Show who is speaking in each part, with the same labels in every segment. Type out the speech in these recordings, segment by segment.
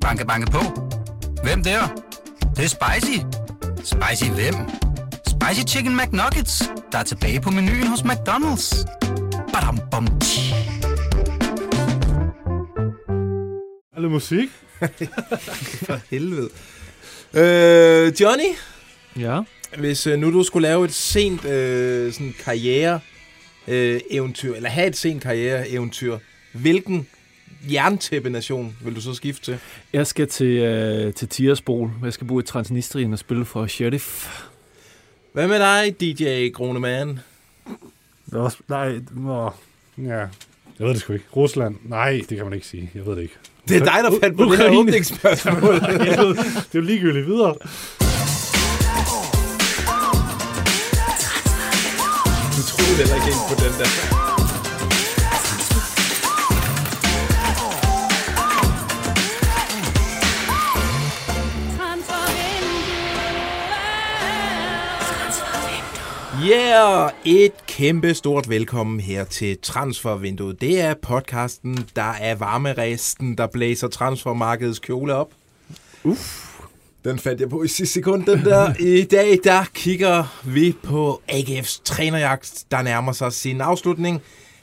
Speaker 1: Banke, banke på. Hvem der? Det, det er spicy. Spicy hvem? Spicy Chicken McNuggets, der er tilbage på menuen hos McDonald's. Badum, bom, tji.
Speaker 2: Er det musik?
Speaker 3: For helvede. Øh, Johnny,
Speaker 4: Ja.
Speaker 3: hvis øh, nu du skulle lave et sent øh, sådan karriere øh, eventyr, eller have et sent karriere eventyr, hvilken jerntæppe-nation vil du så skifte til?
Speaker 4: Jeg skal til, øh, til Tiraspol. Jeg skal bo i Transnistrien og spille for Sheriff.
Speaker 3: Hvad med dig, DJ Gronemann?
Speaker 2: Det er nej, nå, ja. Jeg ved det sgu ikke. Rusland? Nej, det kan man ikke sige. Jeg ved det ikke.
Speaker 3: Det er dig, der fandt på det her
Speaker 2: Ukraine.
Speaker 3: åbningsspørgsmål.
Speaker 2: Det er jo ligegyldigt videre.
Speaker 3: Du troede heller ikke helt på den der. Yeah! Et kæmpe stort velkommen her til Transfervinduet. Det er podcasten, der er varmeresten, der blæser transfermarkedets kjole op. Uff. Den fandt jeg på i sidste sekund, den der. I dag, der kigger vi på AGF's trænerjagt, der nærmer sig sin afslutning.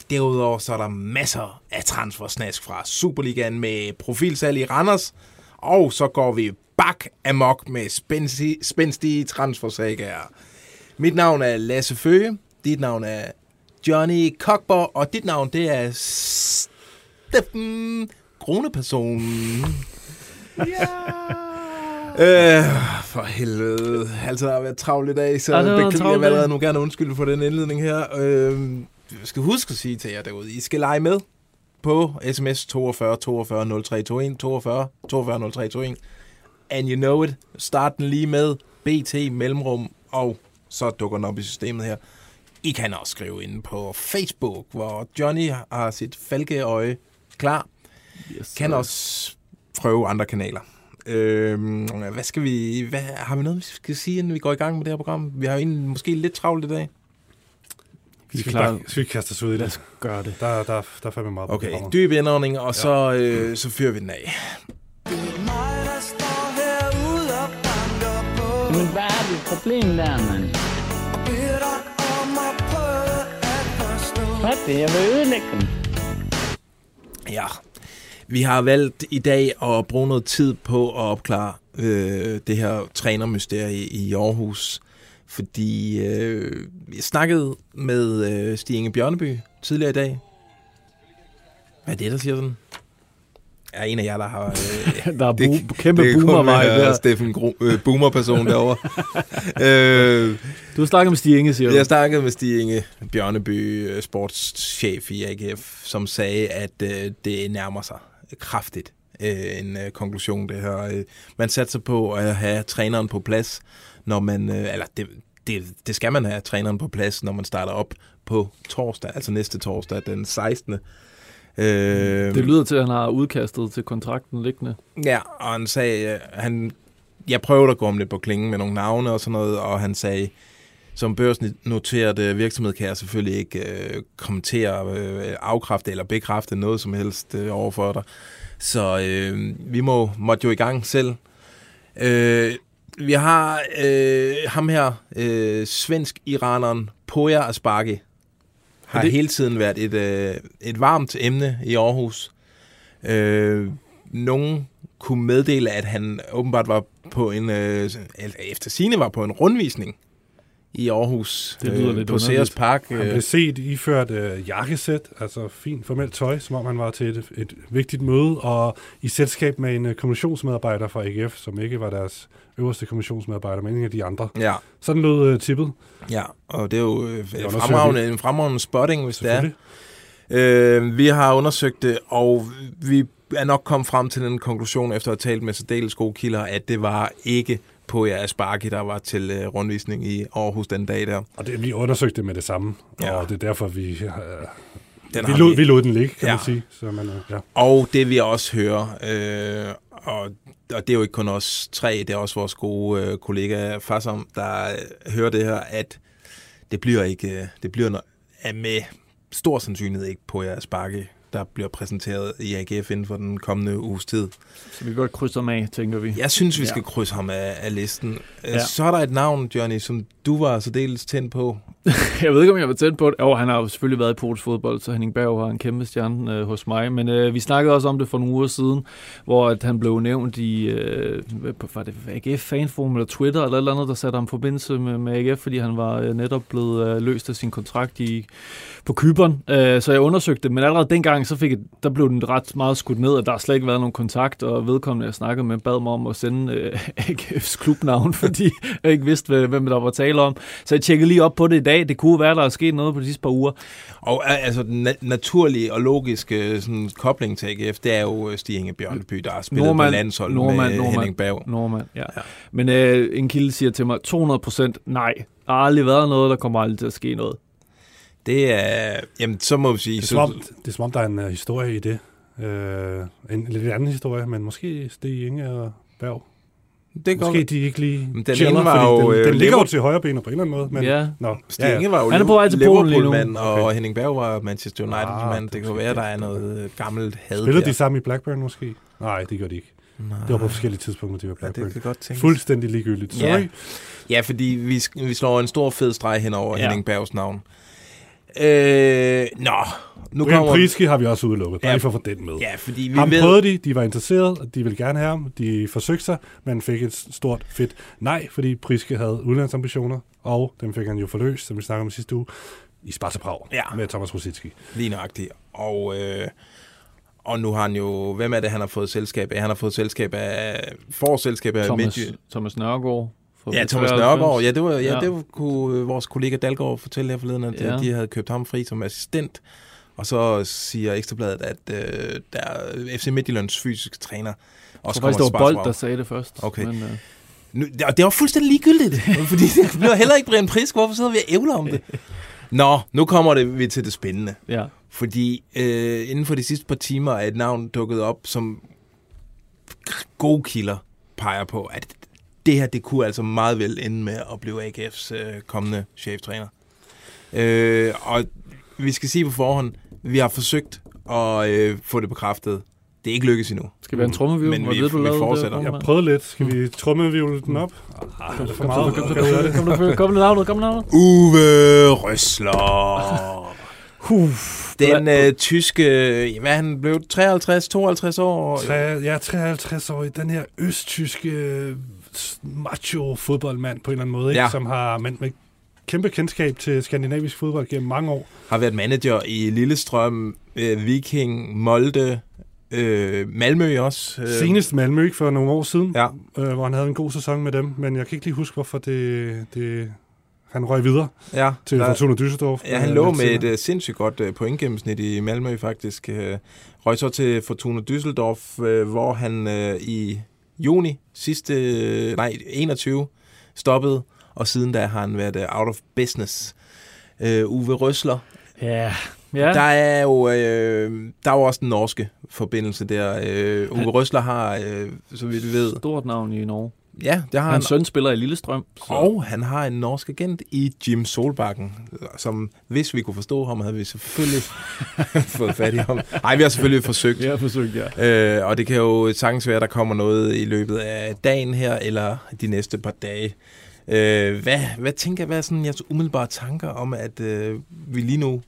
Speaker 3: Derudover så er der masser af transfersnask fra Superligaen med profilsalg i Randers. Og så går vi bak amok med spændstige, spændstige transfersager. Mit navn er Lasse Føge. Dit navn er Johnny Kokborg. Og dit navn, det er Steffen Gruneperson. Øh, for helvede. Altså, der har været travlt i dag, så
Speaker 4: Ja,
Speaker 3: beklager jeg allerede nu gerne undskylde for den indledning her. Øh, jeg skal huske at sige til jer derude, I skal lege med på sms 42 42 0321 42 42 0321. And you know it. Start den lige med BT Mellemrum, og så dukker den op i systemet her. I kan også skrive ind på Facebook, hvor Johnny har sit falkeøje klar.
Speaker 4: Yes,
Speaker 3: Kan også prøve andre kanaler. Øhm, hvad skal vi... Hvad, har vi noget, vi skal sige, inden vi går i gang med det her program? Vi har jo egentlig måske lidt travlt i dag.
Speaker 4: Vi er
Speaker 2: Skal vi,
Speaker 4: klar.
Speaker 2: skal vi kaste os ud i
Speaker 4: Lad
Speaker 2: det?
Speaker 4: os gøre det.
Speaker 2: Der, der, der er fandme meget på
Speaker 3: Okay,
Speaker 2: programmet.
Speaker 3: dyb indånding, og så, øh, så fyrer vi den af.
Speaker 5: Men hvad er dit problem der, mand? Hvad det? Jeg vil ødelægge dem.
Speaker 3: Ja, vi har valgt i dag at bruge noget tid på at opklare øh, det her trænermysterie i Aarhus. Fordi øh, jeg snakkede med øh, Stig Inge Bjørneby tidligere i dag. Hvad er det, der siger sådan? Er en af jer, der har... Øh,
Speaker 4: Der er bu- kæmpe
Speaker 3: det
Speaker 4: boomervej
Speaker 3: være
Speaker 4: der.
Speaker 3: Steffen Gro, øh, boomer-person derovre. øh,
Speaker 4: Du har snakket med Stig Inge, siger du?
Speaker 3: jeg snakkede med Stig Inge Bjørneby, øh, sportschef i AGF, som sagde, at øh, det nærmer sig kraftigt øh, en øh, konklusion, det her. Øh, man satser på at have træneren på plads, når man, øh, eller det, det, det skal man have træneren på plads, når man starter op på torsdag, altså næste torsdag, den 16. Øh,
Speaker 4: Det lyder til, at han har udkastet til kontrakten liggende.
Speaker 3: Ja, og han sagde, øh, han, jeg prøvede at gå om lidt på klingen med nogle navne og sådan noget, og han sagde, som børsnoteret øh, virksomhed kan jeg selvfølgelig ikke øh, kommentere, øh, afkræfte eller bekræfte noget som helst øh, overfor dig. Så øh, vi må, måtte jo i gang selv. Øh, vi har øh, ham her, øh, svensk-iraneren Poya Asbaghi, har det... hele tiden været et, øh, et varmt emne i Aarhus. Øh, nogen kunne meddele, at han åbenbart var på en, øh, eller efter sine var på en rundvisning i Aarhus.
Speaker 4: Det lyder
Speaker 3: øh,
Speaker 4: lidt
Speaker 3: på. Sears Park.
Speaker 2: Han
Speaker 3: Øh,
Speaker 2: blev set iført øh, jakkesæt, altså fint formelt tøj, som om han var til et, et vigtigt møde, og i selskab med en øh, kommunikationsmedarbejder fra AGF, som ikke var deres øverste kommunikationsmedarbejder, men en af de andre.
Speaker 3: ja,
Speaker 2: Sådan lød øh, tippet,
Speaker 3: ja, og det er jo øh, fremragende, en fremragende spotting, hvis det er. Øh, vi har undersøgt det, og vi er nok kommet frem til den konklusion, efter at have talt med særdeles gode kilder, at det var ikke på jer Asparki, der var til øh, rundvisning i Aarhus den dag der.
Speaker 2: Og det, vi undersøgte det med det samme,
Speaker 3: Ja.
Speaker 2: og det er derfor, vi, øh,
Speaker 3: Den
Speaker 2: vi, lod, vi lod den ligge, kan
Speaker 3: Ja.
Speaker 2: man sige. Så man, øh, ja.
Speaker 3: Og det vi også hører, øh, og, og det er jo ikke kun os tre, det er også vores gode øh, kollega Fassam, der øh, hører det her, at det bliver ikke, øh, det bliver no- med stor sandsynlighed ikke på jeres bakke, der bliver præsenteret i AGF inden for den kommende uges tid.
Speaker 4: Så vi kan godt krydse ham af, tænker vi.
Speaker 3: Jeg synes, vi skal
Speaker 4: Ja.
Speaker 3: krydse ham af, af listen.
Speaker 4: Ja.
Speaker 3: Ja. Så er der et navn, Johnny, som du var så dels tændt på.
Speaker 4: Jeg ved ikke, om jeg var tæt på det. Jo, han har jo selvfølgelig været i polsk fodbold, så Henning Berg har en kæmpe stjerne øh, hos mig. Men øh, vi snakkede også om det for nogle uger siden, hvor at han blev nævnt i øh, hvad- var det AGF Fanforum eller Twitter eller et eller andet, der satte ham i forbindelse med, med AGF, fordi han var øh, netop blevet øh, løst af sin kontrakt i, på Kyberen. Øh, så jeg undersøgte det, men allerede dengang, så fik jeg, der blev den ret meget skudt ned, at der har slet ikke været nogen kontakt, og vedkommende, jeg snakkede med, bad mig om at sende øh, AGF's klubnavn, fordi jeg ikke vidste, hvad- hvem der var tale om. Så jeg tjekkede lige op på det i dag. Det kunne være, der er sket noget på de sidste par uger.
Speaker 3: Og øh, altså, den na- naturlige og logiske sådan, kobling til AGF, det er jo øh, Stig Inge Bjørneby, der har spillet
Speaker 4: Nordmand,
Speaker 3: på landshold
Speaker 4: Nordmand,
Speaker 3: med
Speaker 4: Nordmand.
Speaker 3: Henning Berg.
Speaker 4: Nordmand, ja.
Speaker 3: Ja.
Speaker 4: ja. Men øh, en kilde siger til mig, 200 procent nej. Der har aldrig været noget, der kommer aldrig til at ske noget.
Speaker 3: Det er, jamen, så må vi sige...
Speaker 2: Det er, som om, det er som om, der er en uh, historie i det. Uh, en lidt anden historie, men måske Stig Inge og Berg.
Speaker 3: Det
Speaker 2: Måske de ikke lige
Speaker 3: Men den
Speaker 2: chiller,
Speaker 3: var
Speaker 2: fordi
Speaker 3: jo,
Speaker 2: den,
Speaker 3: øh,
Speaker 2: den ligger jo til højre benet på en eller anden måde. Men,
Speaker 4: Ja.
Speaker 2: Nå,
Speaker 3: Stig Inge var jo
Speaker 4: Han er på vej til Polen lige nu.
Speaker 3: Og
Speaker 2: Okay.
Speaker 3: Henning Berg var Manchester.
Speaker 2: Ah,
Speaker 3: det kan være, der er noget øh, gammelt had
Speaker 2: Spillede
Speaker 3: der.
Speaker 2: de sammen i Blackburn måske? Nej, det gør de ikke.
Speaker 3: Nej.
Speaker 2: Det var på forskellige tidspunkter, de var i
Speaker 3: Ja,
Speaker 2: Blackburn.
Speaker 3: det kan godt tænkes.
Speaker 2: Fuldstændig ligegyldigt. Sorry.
Speaker 3: Ja. Ja, fordi vi, vi slår en stor fed streg hen over
Speaker 4: Ja.
Speaker 3: ja. Henning Bergs navn. Øh, nå, nu
Speaker 2: Brian
Speaker 3: kommer...
Speaker 2: Priske har vi også udelukket, bare
Speaker 3: Ja.
Speaker 2: lige for at få den med.
Speaker 3: Ja, fordi vi
Speaker 2: Ham
Speaker 3: ved...
Speaker 2: prøvede de, de var interesserede, og de ville gerne have ham. De forsøgte sig, men fik et stort fedt nej, fordi Priske havde udlandsambitioner, og dem fik han jo forløst, som vi snakkede om sidste uge, i Sparta Prag
Speaker 3: Ja.
Speaker 2: med Thomas Rosicki.
Speaker 3: Lige nøjagtigt. Og, øh, og nu har han jo... Hvem er det, han har fået selskab af? Han har fået selskab af... Får selskab af
Speaker 4: Thomas,
Speaker 3: Midtjy-
Speaker 4: Thomas Nørgaard. Fra
Speaker 3: Ja, Thomas
Speaker 4: 93.
Speaker 3: Nørgaard. Ja, det var, ja,
Speaker 4: Ja.
Speaker 3: Det var, kunne øh, vores kollega Dalgaard fortælle her forleden, at
Speaker 4: Ja.
Speaker 3: ja. de havde købt ham fri som assistent. Og så siger Ekstrabladet, at øh, der er FC Midtjyllands fysiske træner
Speaker 4: Jeg
Speaker 3: også
Speaker 4: tror faktisk, det var
Speaker 3: kommer
Speaker 4: Bold, der sagde det først.
Speaker 3: Okay.
Speaker 4: Men, øh,
Speaker 3: Nu, og det var fuldstændig ligegyldigt, fordi det bliver heller ikke Brian Prisk. Hvorfor sidder vi og ævler om det? Nå, nu kommer det, vi til det spændende.
Speaker 4: ja.
Speaker 3: Fordi øh, inden for de sidste par timer er et navn dukket op, som gode kilder peger på, at det her, det kunne altså meget vel ende med at blive AGF's øh, kommende cheftræner. Øh, og vi skal sige på forhånd, vi har forsøgt at øh, få det bekræftet. Det er ikke lykkes endnu.
Speaker 4: Skal vi have en trommeview?
Speaker 3: Men
Speaker 4: Var
Speaker 3: vi-
Speaker 4: det, du
Speaker 3: vi fortsætter.
Speaker 2: Jeg prøvede lidt. Skal vi trummevivle den op? Ah, det er for meget.
Speaker 4: Kom, med navnet, kom med navnet.
Speaker 3: Uwe Røsler.
Speaker 4: Huf.
Speaker 3: Den øh, tyske, hvad han blev 53, 52 år.
Speaker 2: Tre, er 53 år i den her østtyske øh, macho fodboldmand på en eller anden måde, ikke?
Speaker 3: Ja.
Speaker 2: som har men med kæmpe kendskab til skandinavisk fodbold gennem mange år.
Speaker 3: Har været manager i Lillestrøm, øh, Viking, Molde, øh, Malmø også. Øh,
Speaker 2: Senest Malmø ikke, for nogle år siden,
Speaker 3: Ja,
Speaker 2: øh, hvor han havde en god sæson med dem, men jeg kan ikke lige huske, hvorfor det, det han røg videre
Speaker 3: ja.
Speaker 2: til
Speaker 3: Der-
Speaker 2: Fortuna Düsseldorf.
Speaker 3: Ja, han
Speaker 2: øh,
Speaker 3: lå med et uh, sindssygt godt uh, pointgennemsnit i Malmø faktisk. Uh, røg så til Fortuna Düsseldorf, uh, hvor han uh, i juni sidste, nej, 21 stoppede, og siden da har han været uh, out of business. Uh, Uwe Røsler.
Speaker 4: Ja.
Speaker 3: Ja.
Speaker 4: Ja.
Speaker 3: Der er jo uh, der er jo også den norske forbindelse der. Uh, Uwe Røsler har, uh, så vidt vi ved,
Speaker 4: Stort navn i Norge.
Speaker 3: Ja, det har han.
Speaker 4: Hans søn spiller i Lillestrøm. Så.
Speaker 3: Og han har en norsk agent i Jim Solbakken, som hvis vi kunne forstå ham, havde vi selvfølgelig fået fat i ham. Nej, vi har selvfølgelig forsøgt.
Speaker 4: Jeg har forsøgt, ja.
Speaker 3: Øh, og det kan jo sagtens være, at der kommer noget i løbet af dagen her, eller de næste par dage. Øh, hvad, hvad tænker hvad er sådan jeres umiddelbare tanker om, at øh, vi lige nu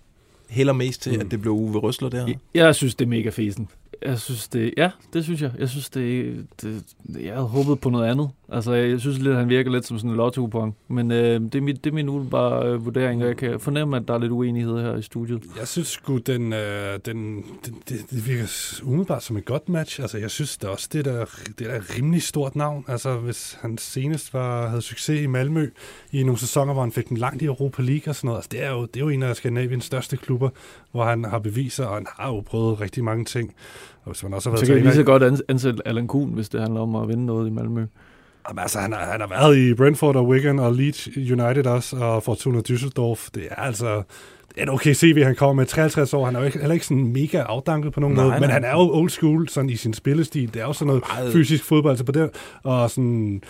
Speaker 3: hælder mest til,
Speaker 2: Mm.
Speaker 3: at det blev Uwe Røsler der?
Speaker 4: Jeg synes, det er mega fesen. Jeg synes det, ja, det synes jeg. Jeg synes det, det jeg havde håbet på noget andet. Altså, jeg synes lidt, at han virker lidt som sådan en lotto Men øh, det, er mit, det er min umiddelbare øh, vurdering, og jeg kan fornemme, at der er lidt uenighed her i studiet.
Speaker 2: Jeg synes sgu, den, øh, den, den, det, det virker umiddelbart som et godt match. Altså, jeg synes det er også, det er, det er rimelig stort navn. Altså, hvis han senest var, havde succes i Malmø i nogle sæsoner, hvor han fik den langt i Europa League og sådan noget. Altså, det er jo, det er jo en af Skandinaviens største klubber, hvor han har beviser, og han har jo prøvet rigtig mange ting. Og hvis man også har
Speaker 4: Så
Speaker 2: været
Speaker 4: kan vi lige så
Speaker 2: træner-
Speaker 4: godt ans- ansætte Allan Kuhn, hvis det handler om at vinde noget i Malmø.
Speaker 2: Jamen, altså, han, har, han har været i Brentford og Wigan og Leeds United også, og Fortuna Düsseldorf. Det er altså, det et okay CV, han kommer med 53 år. Han er jo ikke, heller ikke sådan mega afdanket på nogen
Speaker 3: Nej,
Speaker 2: måde, men
Speaker 3: nej.
Speaker 2: han er jo old school sådan i sin spillestil. Det er jo sådan noget
Speaker 3: Meget.
Speaker 2: fysisk fodbold, så på det, og sådan,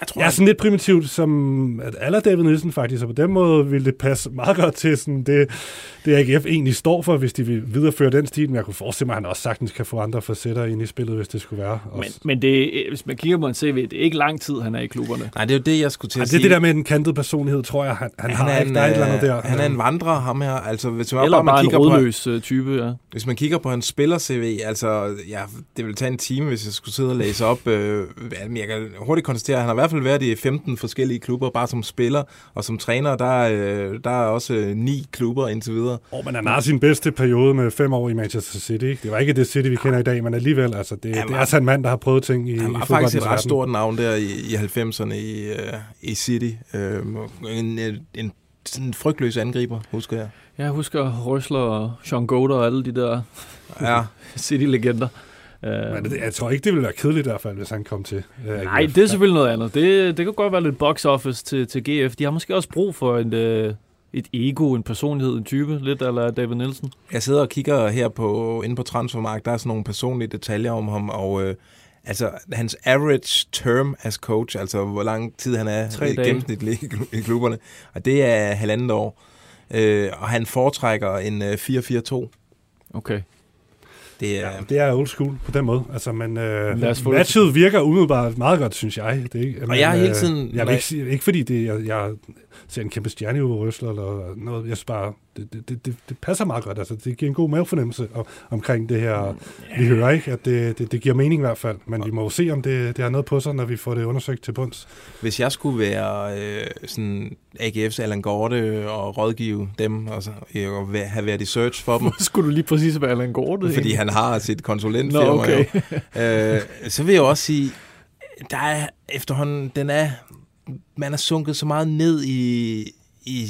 Speaker 3: Jeg tror,
Speaker 2: ja, sådan lidt primitivt, som at aller David Nielsen faktisk, og på den måde ville det passe meget godt til sådan det, det AGF egentlig står for, hvis de vil videreføre den stil, men jeg kunne forestille mig, at han også sagtens kan få andre facetter ind i spillet, hvis det skulle være.
Speaker 4: Men,
Speaker 2: Også.
Speaker 4: men det, hvis man kigger på en CV, det er ikke lang tid, han er i klubberne.
Speaker 3: Nej, det er jo det, jeg skulle til at
Speaker 2: det er
Speaker 3: sige.
Speaker 2: det der med den kantede personlighed, tror jeg, han, han,
Speaker 3: han
Speaker 2: har
Speaker 3: er
Speaker 2: ikke.
Speaker 3: en,
Speaker 2: Der er et eller andet
Speaker 3: øh,
Speaker 2: der.
Speaker 3: Han er en vandrer, ham her. Altså, hvis man,
Speaker 4: Eller
Speaker 3: bare, man
Speaker 4: bare en
Speaker 3: kigger på,
Speaker 4: øh, type, ja.
Speaker 3: hvis man kigger på hans spiller-CV, altså, ja, det vil tage en time, hvis jeg skulle sidde og læse op. Øh, men jeg kan hurtigt konstatere, at han har i hvert fald været i 15 forskellige klubber, bare som spiller. Og som træner, der, er, øh, der er også øh, ni klubber indtil videre.
Speaker 2: Oh, men han har sin bedste periode med fem år i Manchester City. Ikke? Det var ikke det City, vi kender i dag, men alligevel, altså, det,
Speaker 3: Han
Speaker 2: det er altså en mand, der har prøvet ting i,
Speaker 3: Han
Speaker 2: i
Speaker 3: var faktisk et ret stort navn der i, i 90'erne i, øh, i City. Øh, en, en, en sådan frygtløs angriber, husker jeg.
Speaker 4: Jeg husker Røsler og Sean Goder og alle de der
Speaker 3: Ja,
Speaker 4: City-legender. Uh,
Speaker 2: Men det, jeg tror ikke, det ville være kedeligt i hvert fald, hvis han kom til. Uh,
Speaker 4: Nej, det er selvfølgelig noget andet. Det, det kan godt være lidt box office til, til GF. De har måske også brug for en, øh, et ego, en personlighed, en type, lidt eller David Nielsen.
Speaker 3: Jeg sidder og kigger her på, inde på Transfermarkt, der er sådan nogle personlige detaljer om ham, og øh, altså hans average term as coach, altså hvor lang tid han er
Speaker 4: Tre
Speaker 3: i
Speaker 4: dage.
Speaker 3: gennemsnitlig i klu- i klubberne, og det er halvandet år. Øh, og han foretrækker en øh, 4-4-2.
Speaker 4: Okay.
Speaker 3: Det er,
Speaker 2: Ja, det er old school på den måde. Altså, men øh,
Speaker 4: få det
Speaker 2: matchet virker umiddelbart meget godt, synes jeg. Det er ikke, men,
Speaker 3: jeg er hele
Speaker 2: øh,
Speaker 3: tiden-
Speaker 2: Jeg vil ikke, ikke fordi det, jeg, jeg ser en kæmpe stjerne Røsler eller noget. Jeg synes bare, det, det, det, det, passer meget godt. Altså, det giver en god mavefornemmelse om, omkring det her, vi hører. ikke At det, det, det giver mening i hvert fald. Men vi må jo se, om det, det har noget på sig, når vi får det undersøgt til bunds.
Speaker 3: hvis jeg skulle være øh, sådan AGF's Allan Gorte og rådgive dem, og, så, og væ- have været i search for dem,
Speaker 4: skulle du lige præcis være Allan Gorte?
Speaker 3: fordi han har sit konsulentfirma.
Speaker 4: Nå, okay.
Speaker 3: jo. øh, så vil jeg også sige, der er efterhånden, den er, man er sunket så meget ned i, i,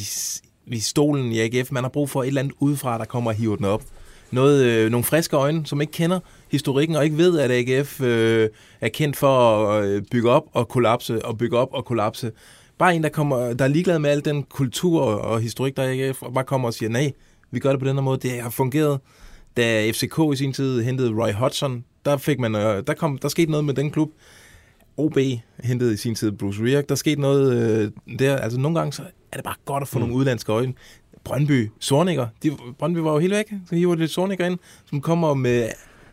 Speaker 3: i stolen i AGF. Man har brug for et eller andet udefra, der kommer og hiver den op. Noget, øh, nogle friske øjne, som ikke kender historikken og ikke ved, at AGF øh, er kendt for at øh, bygge op og kollapse og bygge op og kollapse. Bare en, der, kommer, der er ligeglad med al den kultur og historik, der er i AGF, og bare kommer og siger, nej, vi gør det på den her måde. Det har fungeret. Da FCK i sin tid hentede Roy Hodgson, der, fik man, øh, der, kom, der skete noget med den klub. OB hentede i sin tid Bruce Rierk. Der skete noget øh, der. Altså nogle gange så er det bare godt at få mm. nogle udlandske øjne. Brøndby, Sorniger. De, Brøndby var jo helt væk. Så hiver det Sorniger ind, som kommer med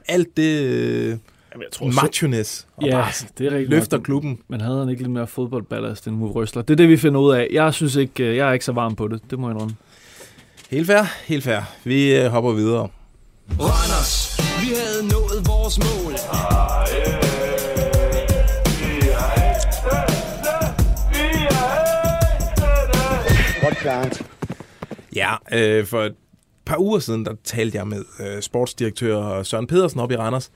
Speaker 3: alt det øh,
Speaker 4: Jamen, jeg tror,
Speaker 3: machoness. Og
Speaker 4: Ja,
Speaker 3: bare
Speaker 4: det er rigtigt.
Speaker 3: løfter
Speaker 4: nok.
Speaker 3: klubben.
Speaker 4: Men havde han ikke lidt mere fodboldballast end Uwe Røsler? Det er det, vi finder ud af. Jeg synes ikke, øh, jeg er ikke så varm på det. Det må jeg indrømme.
Speaker 3: Helt fair, helt fair. Vi øh, hopper videre.
Speaker 6: Randers, vi havde nået vores mål.
Speaker 3: Ja, øh, for et par uger siden, der talte jeg med øh, sportsdirektør Søren Pedersen op i Randers,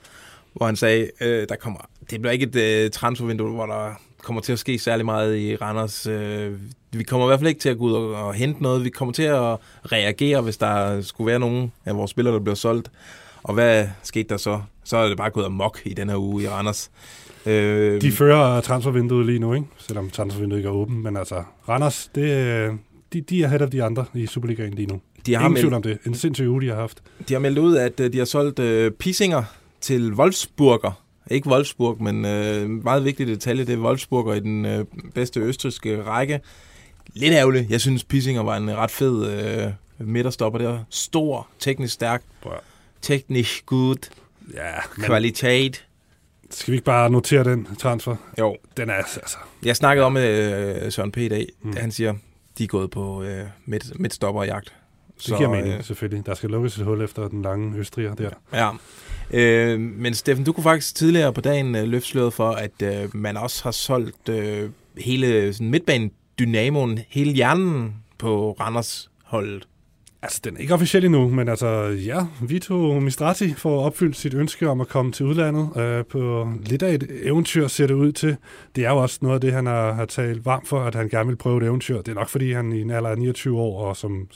Speaker 3: hvor han sagde, øh, der kommer, det bliver ikke et øh, transfervindue, hvor der kommer til at ske særlig meget i Randers. Øh, vi kommer i hvert fald ikke til at gå ud og, og hente noget. Vi kommer til at reagere, hvis der skulle være nogen af vores spillere, der bliver solgt. Og hvad skete der så? Så er det bare gået amok i den her uge i Randers. Øh,
Speaker 2: De fører transfervinduet lige nu, ikke? selvom transfervinduet ikke er åbent. Men altså, Randers, det, øh, de, de er head of de andre i Superligaen lige nu.
Speaker 3: de, har
Speaker 2: Ingen
Speaker 3: meldt,
Speaker 2: tvivl om det. En sindssyg uge, de har haft.
Speaker 3: de har meldt ud, at øh, de har solgt øh, Pisinger til Wolfsburger. Ikke Wolfsburg, men øh, meget vigtig detalje, det er Wolfsburger i den øh, bedste østriske række. Lidt ærgerligt. Jeg synes, Pisinger var en ret fed øh, midterstopper der. Stor, teknisk stærk,
Speaker 2: at-
Speaker 3: teknisk good,
Speaker 2: Ja, men
Speaker 3: kvalitet.
Speaker 2: skal vi ikke bare notere den transfer?
Speaker 3: Jo,
Speaker 2: Den er altså...
Speaker 3: jeg snakkede om med øh, Søren P. i dag.
Speaker 2: Mm.
Speaker 3: Mm. Han siger, de er gået på øh, midt, midtstopper jagt.
Speaker 2: Det giver mening, selvfølgelig. Der skal lukkes et hul efter den lange østriger der.
Speaker 3: Ja. Øh, men Steffen, du kunne faktisk tidligere på dagen øh, løfte sløret for, at øh, man også har solgt øh, hele sådan, midtbanen-dynamoen, hele hjernen på Randers holdet.
Speaker 2: Altså, den er ikke officiel endnu, men altså, ja, Vito Mistrati får opfyldt sit ønske om at komme til udlandet øh, på lidt af et eventyr, ser det ud til. Det er jo også noget af det, han har, har talt varmt for, at han gerne vil prøve et eventyr. Det er nok, fordi han i en alder af 29 år, og som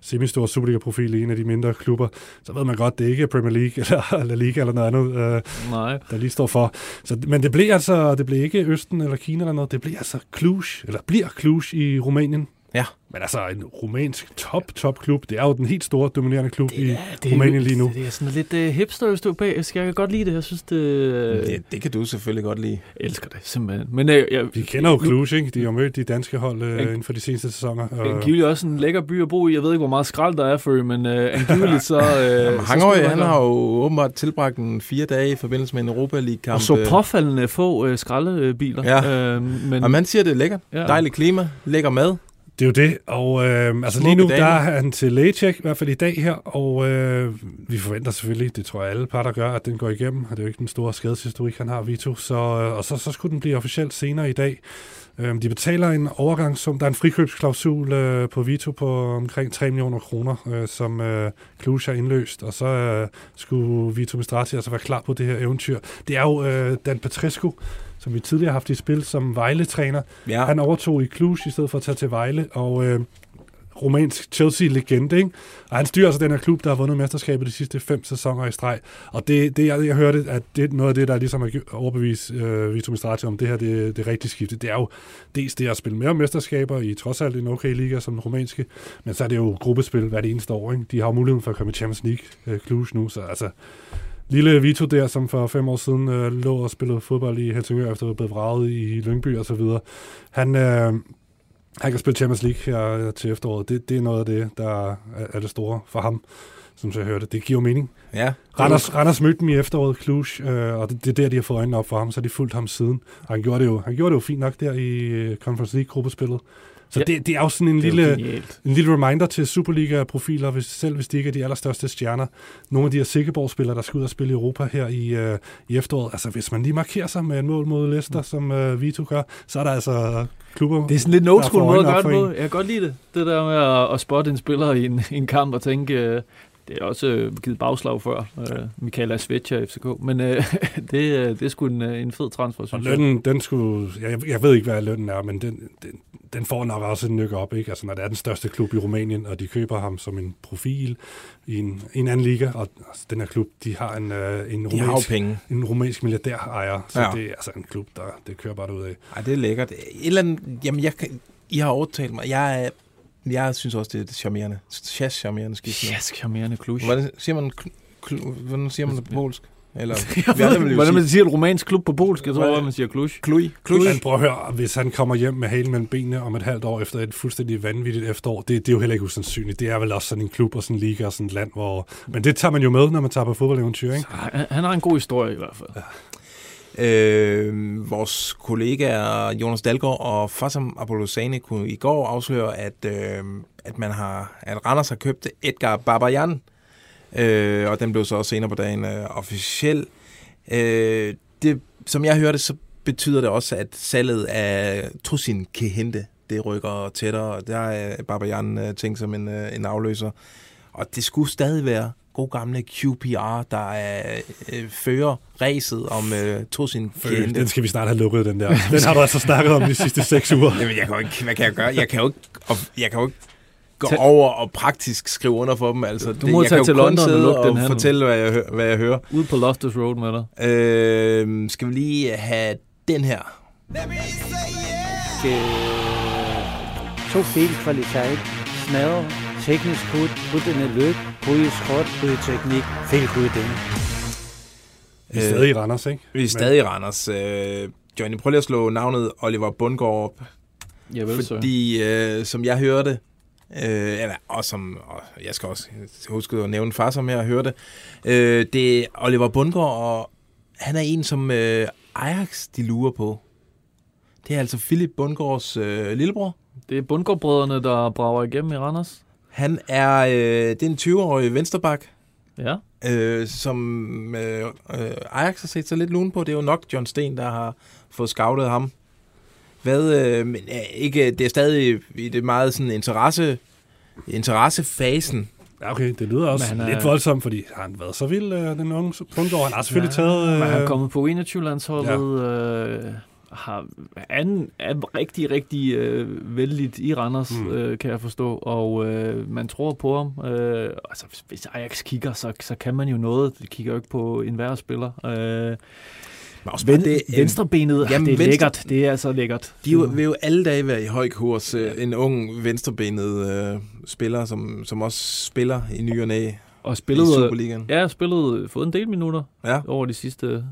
Speaker 2: semistor Superliga-profil i en af de mindre klubber, så ved man godt, det ikke er Premier League eller La Liga eller noget andet, øh,
Speaker 4: Nej.
Speaker 2: der lige står for. Så, men det blev altså, det blev ikke Østen eller Kina eller noget, det blev altså Cluj, eller bliver Cluj i Rumænien.
Speaker 3: Ja.
Speaker 2: Men altså, en rumænsk top, top klub. Det er jo den helt store, dominerende klub i
Speaker 4: det,
Speaker 2: Rumænien lige nu.
Speaker 4: Det er sådan lidt uh, hipster østeuropæisk. Jeg kan godt lide det. Jeg synes, det... Uh,
Speaker 3: Det, det kan du selvfølgelig godt lide.
Speaker 4: Jeg elsker det, simpelthen. Men uh, jeg,
Speaker 2: Vi kender jo Cluj, ikke? De har jo mødt de danske hold øh,
Speaker 4: Ikke?
Speaker 2: inden for de seneste sæsoner.
Speaker 4: Det
Speaker 2: Og,
Speaker 4: er angiveligt også en lækker by at bo i. Jeg ved ikke, hvor meget skrald der er for men uh, angiveligt så... Uh,
Speaker 3: Jamen,
Speaker 4: skulle
Speaker 3: han har jo åbenbart tilbragt en fire dage i forbindelse med en Europa League-kamp.
Speaker 4: Og så
Speaker 3: øh,
Speaker 4: påfaldende få uh, skraldebiler.
Speaker 3: Ja.
Speaker 4: Uh, men,
Speaker 3: Og man siger, det er lækkert.
Speaker 4: Ja.
Speaker 3: Dejligt klima, lækker mad.
Speaker 2: Det er jo det, og øh, altså
Speaker 3: Smukke
Speaker 2: lige nu,
Speaker 3: damer.
Speaker 2: der er han til lægecheck, i hvert fald i dag her, og øh, vi forventer selvfølgelig, det tror jeg alle parter gør, at den går igennem, og det er jo ikke den store skadeshistorik, han har, Vito, så, øh, og så, så skulle den blive officielt senere i dag. Øh, de betaler en overgangssum, der er en frikøbsklausul øh, på Vito på omkring 3 millioner kroner, øh, som øh, Cluj har indløst, og så øh, skulle Vito Mistrati altså være klar på det her eventyr. Det er jo øh, Dan Petrescu, som vi tidligere har haft i spil som Vejle-træner,
Speaker 3: Ja.
Speaker 2: han overtog i Cluj i stedet for at tage til Vejle, og øh, romansk Chelsea-legende, ikke? Og han styrer altså den her klub, der har vundet mesterskabet de sidste fem sæsoner i streg. Og det, det jeg, jeg hørte, at det er noget af det, der ligesom har overbevist øh, Vito Mistrati om, det her det, det rigtige skifte. Det er jo dels det at spille mere mesterskaber i trods alt en okay liga som den romanske, men så er det jo gruppespil hvert det eneste år. Ikke? De har jo muligheden for at komme i Champions League øh, Cluj nu, så altså lille Vito der, som for fem år siden øh, lå og spillede fodbold i Helsingør, efter at være blevet vraget i Lyngby og så videre. Han, øh, han kan spille Champions League her til efteråret. Det, det er noget af det, der er, er det store for ham, som jeg hørte. Det giver mening.
Speaker 3: ja.
Speaker 2: Randers, Randers mødte dem i efteråret, Cluj, øh, og det, det er der, de har fået øjnene op for ham, så de fulgt ham siden. Og han gjorde det jo, han gjorde det jo fint nok der i øh, Conference League-gruppespillet. Så
Speaker 4: Ja.
Speaker 2: det, det er jo sådan en
Speaker 4: det
Speaker 2: lille, en lille reminder til Superliga-profiler, hvis, selv hvis de ikke er de allerstørste stjerner. Nogle af de her Sikkeborg-spillere, der skal ud og spille i Europa her i, øh, i efteråret. Altså, hvis man lige markerer sig med et mål mod Leicester, som øh, Vito gør, så er der altså klubber...
Speaker 4: Det er sådan lidt en old school måde at gøre det på. Jeg kan godt lide det. Det der med at, at spotte en spiller i en, i en kamp og tænke, øh, det er også øh, givet bagslag før, øh, Michael Asvecha FCK, men øh, det, øh, det er sgu en, øh, en fed transfer,
Speaker 2: Og
Speaker 4: synes jeg.
Speaker 2: lønnen, den skulle... Jeg, jeg ved ikke, hvad lønnen er, men den, den, den får nok også en nykke op, ikke? Altså, når det er den største klub i Rumænien, og de køber ham som en profil i en, i en anden liga, og altså, den her klub, de har en, øh, en,
Speaker 3: De har
Speaker 2: rumænsk,
Speaker 3: penge.
Speaker 2: en rumænsk milliardær ejer, så
Speaker 3: Ja.
Speaker 2: det er altså en klub, der det kører bare ud af.
Speaker 3: Ej, det er lækkert. Et eller andet, jamen, jeg, kan- I har overtalt mig. Jeg, er- jeg synes også, det er charmerende. Chas charmerende skift. nu.
Speaker 4: Yes, charmerende klush.
Speaker 3: Hvordan siger man, hvordan siger man det på polsk? Eller,
Speaker 4: Jeg ved, hvordan
Speaker 3: sige-
Speaker 4: man siger et romansk klub på polsk. Jeg tror, at man siger klush.
Speaker 3: Kluj. Kluj.
Speaker 2: Men prøv at høre, hvis han kommer hjem med halen mellem benene om et halvt år efter et fuldstændig vanvittigt efterår, det, det er jo heller ikke usandsynligt. Det er vel også sådan en klub og sådan en liga og sådan et land, hvor... Men det tager man jo med, når man tager på fodboldeventyr, ikke?
Speaker 4: Han, han har en god historie i hvert fald.
Speaker 3: Øh, vores kollegaer Jonas Dalgaard og Fassam Abolosane kunne i går afsløre, at, øh, at, man har, at Randers har købt Edgar Babayan, øh, og den blev så også senere på dagen øh, officiel. Øh, det, som jeg hørte, så betyder det også, at salget af Trusin Kehente, det rykker tættere, og der er Babayan øh, tænkt som en, øh, en afløser. Og det skulle stadig være god gamle QPR, der er, øh, fører ræset om øh, Tosin
Speaker 2: Føl,
Speaker 3: Kehente.
Speaker 2: den skal vi snart have lukket, den der. Den har du altså snakket om de sidste seks uger.
Speaker 3: Jamen, jeg kan jo ikke, hvad kan jeg gøre? Jeg kan jo ikke, og, jeg kan jo ikke gå
Speaker 4: Tag-
Speaker 3: over og praktisk skrive under for dem. Altså,
Speaker 4: Du må
Speaker 3: jeg
Speaker 4: tage
Speaker 3: kan
Speaker 4: til London og lukke
Speaker 3: og
Speaker 4: den handel.
Speaker 3: fortælle, hvad jeg, hø- hvad jeg hører.
Speaker 4: Ude på Loftus Road med dig.
Speaker 3: Øh, skal vi lige have den her?
Speaker 5: Så viel kvalitet, smadre, teknisk hud, puttende løb, bryde skråt, bryde teknik, fel hudden.
Speaker 2: Vi er stadig i Randers, ikke?
Speaker 3: Vi er stadig i Randers. Øh, Johnny, prøv lige at slå navnet Oliver Bundgaard op.
Speaker 4: Ja, vel, så.
Speaker 3: Fordi, øh, som jeg hørte, øh, eller, og som og jeg skal også huske at nævne far, som jeg hørte, øh, det er Oliver Bundgaard, og han er en, som øh, Ajax de lurer på. Det er altså Philip Bundgaards øh, lillebror.
Speaker 4: Det er Bundgaard-brødrene, der brager igennem i Randers.
Speaker 3: Han er, øh, det er en 20-årig vensterbak,
Speaker 4: Ja.
Speaker 3: øh, som øh, øh, Ajax har set sig lidt lun på. Det er jo nok John Sten, der har fået scoutet ham. Hvad, øh, men øh, ikke, det er stadig i det meget sådan interesse, interessefasen.
Speaker 2: Ja, okay, det lyder også
Speaker 4: Men han er-
Speaker 2: lidt voldsomt, fordi har han været så vild, øh, den unge Bundgaard? Han har selvfølgelig taget... Øh,
Speaker 4: Men han er kommet på 21-landsholdet, ja. øh, har, han er rigtig, rigtig øh, vældigt i Randers,
Speaker 2: Mm.
Speaker 4: øh, kan jeg forstå, og øh, man tror på ham. Øh, altså, hvis- Ajax kigger, så, så kan man jo noget. De kigger jo ikke på enhver spiller. Øh,
Speaker 3: Men også
Speaker 4: Ven,
Speaker 3: det,
Speaker 4: venstrebenet,
Speaker 3: Jamen,
Speaker 4: det er
Speaker 3: venstre-
Speaker 4: lækkert. Det er altså lækkert.
Speaker 3: De jo, vil jo alle dage være i høj kurs. Øh, En ung venstrebenet øh, spiller, som, som også spiller i ny og næ
Speaker 4: Og
Speaker 3: i
Speaker 4: spillede,
Speaker 3: Superligaen.
Speaker 4: ja, jeg spillede, fået en del minutter
Speaker 3: Ja,
Speaker 4: over de sidste,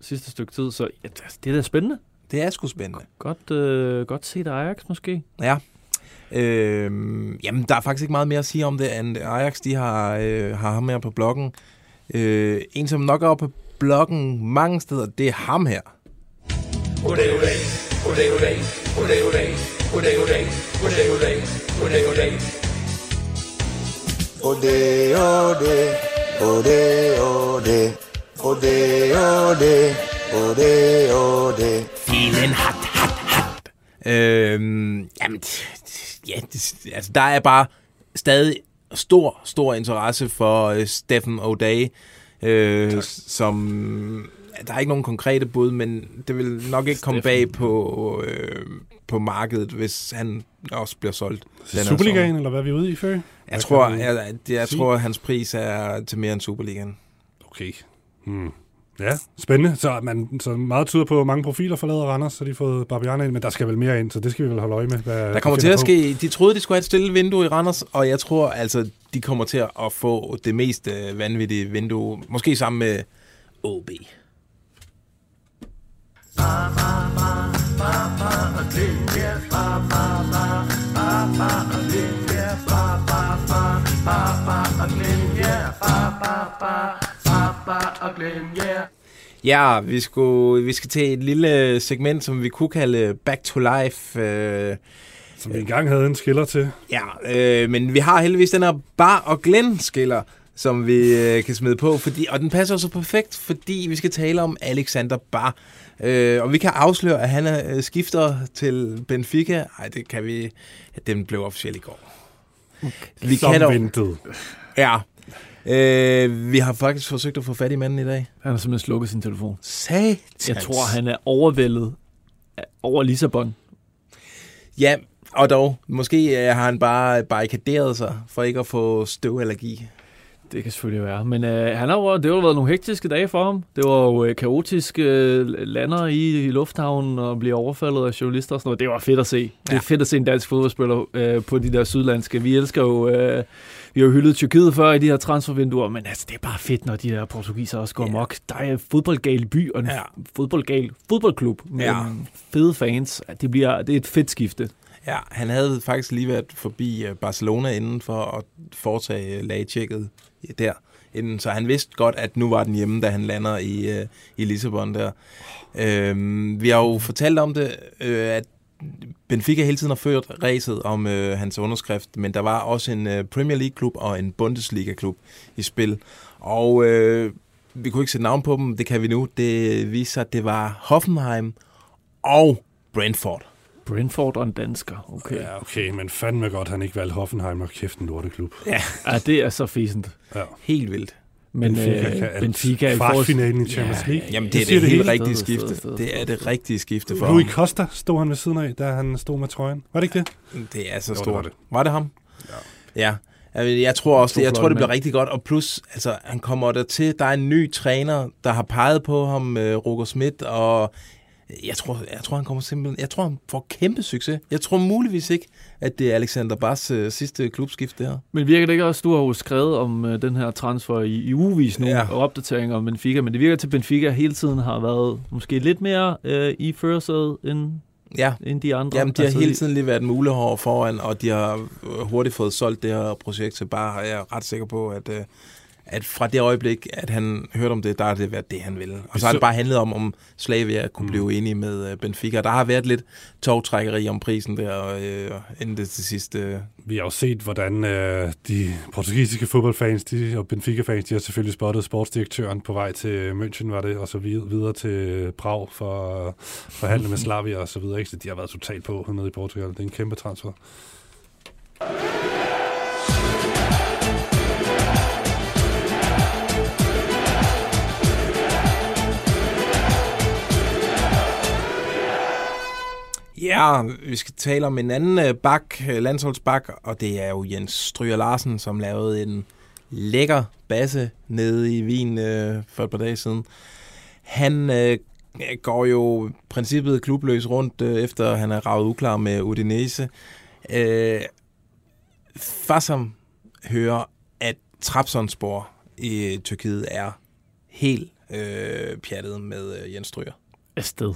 Speaker 4: sidste stykke tid, så ja, det er da spændende.
Speaker 3: Det er sgu spændende.
Speaker 4: Godt, øh, godt set Ajax måske.
Speaker 3: Ja. Øh, jamen, der er faktisk ikke meget mere at sige om det, end Ajax de har, øh, har ham her på bloggen. Øh, en, som nok er oppe på bloggen mange steder, det er ham her.
Speaker 6: Goddag, goddag. Goddag, goddag. Goddag, goddag. Goddag, goddag. Goddag, goddag. Goddag, goddag.
Speaker 7: Ode, ode, ode, ode, ode, ode, ode, ode.
Speaker 3: Filen hat, hat, hat. Øhm, jamen, ja, det, altså, der er bare stadig stor, stor interesse for øh, Steffen O'Day, øh, som... Der er ikke nogen konkrete bud, men det vil nok ikke komme
Speaker 4: Steffen.
Speaker 3: bag på, øh, på markedet, hvis han også bliver solgt.
Speaker 2: Superligaen, eller hvad er vi ude i før?
Speaker 3: Jeg tror, jeg, jeg
Speaker 2: sige?
Speaker 3: tror, at hans pris er til mere end Superligaen.
Speaker 2: Okay. Hmm. Ja, spændende. Så, man, så meget tyder på, at mange profiler forlader Randers, så de har fået Barbiana ind, men der skal vel mere ind, så det skal vi vel holde øje med. Hvad
Speaker 3: Der
Speaker 2: de
Speaker 3: kommer til at
Speaker 2: på.
Speaker 3: ske, de troede, de skulle have et stille vindue i Randers, og jeg tror altså, de kommer til at få det mest øh, vanvittige vindue, måske sammen med OB. Ja, vi, skulle, vi skal til et lille segment, som vi kunne kalde Back to Life. Øh,
Speaker 2: Som vi engang havde en skiller til.
Speaker 3: Ja, øh, men vi har heldigvis den her Bar og Glenn skiller, som vi øh, kan smide på, fordi, og den passer så perfekt, fordi vi skal tale om Alexander Bar. Øh, og vi kan afsløre, at han er øh, skifter til Benfica. Nej, det kan vi. Den blev officielt i går. Okay. Vi
Speaker 2: Som
Speaker 3: kan dog,
Speaker 2: ventet.
Speaker 3: Ja. Øh, vi har faktisk forsøgt at få fat i manden i dag.
Speaker 4: Han har simpelthen slukket sin telefon.
Speaker 3: Satans.
Speaker 4: Jeg tror, han er overvældet over Lissabon.
Speaker 3: Ja, og dog. Måske har han bare barrikaderet sig for ikke at få støvallergi.
Speaker 4: Det kan selvfølgelig være. Men øh, han har jo, det har jo været nogle hektiske dage for ham. Det var jo øh, kaotisk øh, lander i, i lufthavnen og blive overfaldet af journalister og sådan noget. Det var fedt at se. Ja. Det er fedt at se en dansk fodboldspiller øh, på de der sydlandske. Vi elsker jo... Øh, vi har jo hyldet Tyrkiet før i de her transfervinduer, men altså, det er bare fedt, når de der portugiser også går
Speaker 3: Ja.
Speaker 4: mok. Der er fodboldgal by og en
Speaker 3: Ja.
Speaker 4: fodboldgal fodboldklub med
Speaker 3: Ja.
Speaker 4: ja. fede fans. Det, bliver, det er et fedt skifte.
Speaker 3: Ja, han havde faktisk lige været forbi øh, Barcelona inden for at foretage øh, lagtjekket der. Inden, så han vidste godt, at nu var den hjemme, da han lander i, øh, i Lissabon der. Øh, vi har jo fortalt om det, øh, at Benfica hele tiden har ført ræset om øh, hans underskrift, men der var også en øh, Premier League-klub og en Bundesliga-klub i spil. Og øh, vi kunne ikke sætte navn på dem, det kan vi nu. Det viser sig, at det var Hoffenheim og Brentford.
Speaker 4: Brentford og en dansker. Okay.
Speaker 2: Ja, okay, men fandme godt, han ikke valgte Hoffenheim og kæft en lorteklub.
Speaker 3: Ja,
Speaker 4: Ja, det er så fæsent.
Speaker 2: Ja.
Speaker 3: helt vildt.
Speaker 4: Men
Speaker 2: Benfica
Speaker 4: øh,
Speaker 2: kan.
Speaker 4: Benfica er i
Speaker 2: Kvartfinalen i Champions League.
Speaker 3: Jamen,
Speaker 2: Det
Speaker 3: det er det,
Speaker 2: det
Speaker 3: helt rigtige
Speaker 4: Sted,
Speaker 3: skifte.
Speaker 4: sted, sted,
Speaker 3: Det er det rigtige skifte for
Speaker 2: Rui
Speaker 3: ham.
Speaker 2: Costa stod han ved siden af, da han stod med trøjen. Var det ikke det?
Speaker 3: Det er så
Speaker 2: Jo, det
Speaker 3: stort.
Speaker 2: var det.
Speaker 3: Var det ham? Ja. Ja. Jeg tror også,
Speaker 4: To
Speaker 3: jeg tror, det bliver rigtig godt. Og plus, altså, han kommer der til. Der er en ny træner, der har peget på ham, uh, Roger Schmidt, og jeg tror, jeg tror, han kommer simpelthen... Jeg tror, han får kæmpe succes. Jeg tror muligvis ikke, at det er Alexander Bars uh, sidste klubskift, det her.
Speaker 4: Men virker det ikke også, du har jo skrevet om øh, den her transfer i, i ugevis nu,
Speaker 3: Ja.
Speaker 4: og opdateringer om Benfica, men det virker til, at Benfica hele tiden har været måske lidt mere øh, i førersædet end,
Speaker 3: Ja,
Speaker 4: end de andre.
Speaker 3: Jamen, de har
Speaker 4: Altså,
Speaker 3: hele tiden lige været mulehår foran, og de har øh, hurtigt fået solgt det her projekt til bare, jeg er ret sikker på, at, øh, at fra det øjeblik, at han hørte om det, der har det været det, han ville. Og så har det bare handlet om, om Slavia kunne
Speaker 2: Mm.
Speaker 3: blive enige med øh, Benfica. Der har været lidt togtrækkeri om prisen der, øh, inden det til sidst. Øh.
Speaker 2: Vi har jo set, hvordan øh, de portugisiske fodboldfans de, og Benfica-fans, de har selvfølgelig spottet sportsdirektøren på vej til München, var det, og så videre, til Prag for at forhandle med Slavia og så videre. Ikke? Så de har været totalt på hernede i Portugal. Det er en kæmpe transfer.
Speaker 3: Ja, vi skal tale om en anden øh, bak, øh, landsholdsbak, og det er jo Jens Stryger Larsen, som lavede en lækker basse nede i Wien øh, for et par dage siden. Han øh, går jo princippet klubløs rundt, øh, efter han er ravet uklar med Udinese. Øh, Fassam hører, at Trabzonspor i Tyrkiet er helt øh, pjattet med øh, Jens Stryger.
Speaker 4: afsted.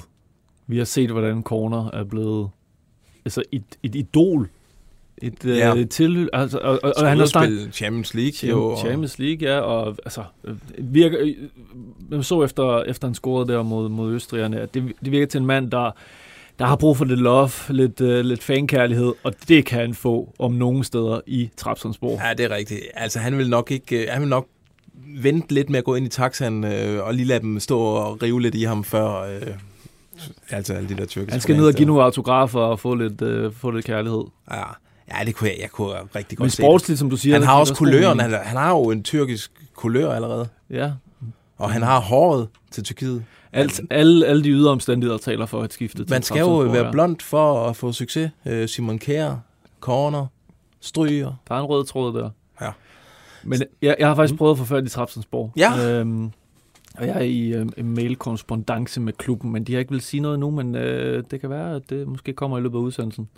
Speaker 4: Vi har set, hvordan Corner er blevet altså et, et idol. Et,
Speaker 3: Ja.
Speaker 4: ja. øh, til, altså, og, og, og han har
Speaker 3: spillet Champions League. jo, og-
Speaker 4: Champions League, ja, og altså, øh, virker, øh, man så efter, efter han scorede der mod, mod østrigerne, at det, det virker til en mand, der, der har brug for lidt love, lidt, uh, lidt fankærlighed, og det kan han få om nogen steder i Trabzonspor.
Speaker 3: Ja, det er rigtigt. Altså, han vil nok ikke... øh, Han vil nok vente lidt med at gå ind i taxaen øh, og lige lade dem stå og rive lidt i ham før... Øh, altså alle de der tyrkiske
Speaker 4: Han skal ned og give nogle autografer og få lidt, uh, få lidt kærlighed.
Speaker 3: Ja, ja det kunne jeg, jeg kunne rigtig
Speaker 4: Men
Speaker 3: godt se.
Speaker 4: sportsligt, som du siger...
Speaker 3: Han har også kuløren. Han, han har jo en tyrkisk kulør allerede.
Speaker 4: Ja,
Speaker 3: Og han har håret til Tyrkiet.
Speaker 4: alt, alle, alle de ydre omstændigheder taler for et skifte til
Speaker 3: Man skal jo være blond for at få succes. Øh, Simon Kjær, Corner, Stryger.
Speaker 4: Der er en rød tråd der.
Speaker 3: Ja.
Speaker 4: Men jeg, jeg har faktisk prøvet at få fat i Trapsensborg.
Speaker 3: Ja.
Speaker 4: Øhm, og jeg er i øh, en mail-korrespondance med klubben, men de har ikke vil sige noget nu, men øh, det kan være, at det måske kommer i løbet af udsendelsen.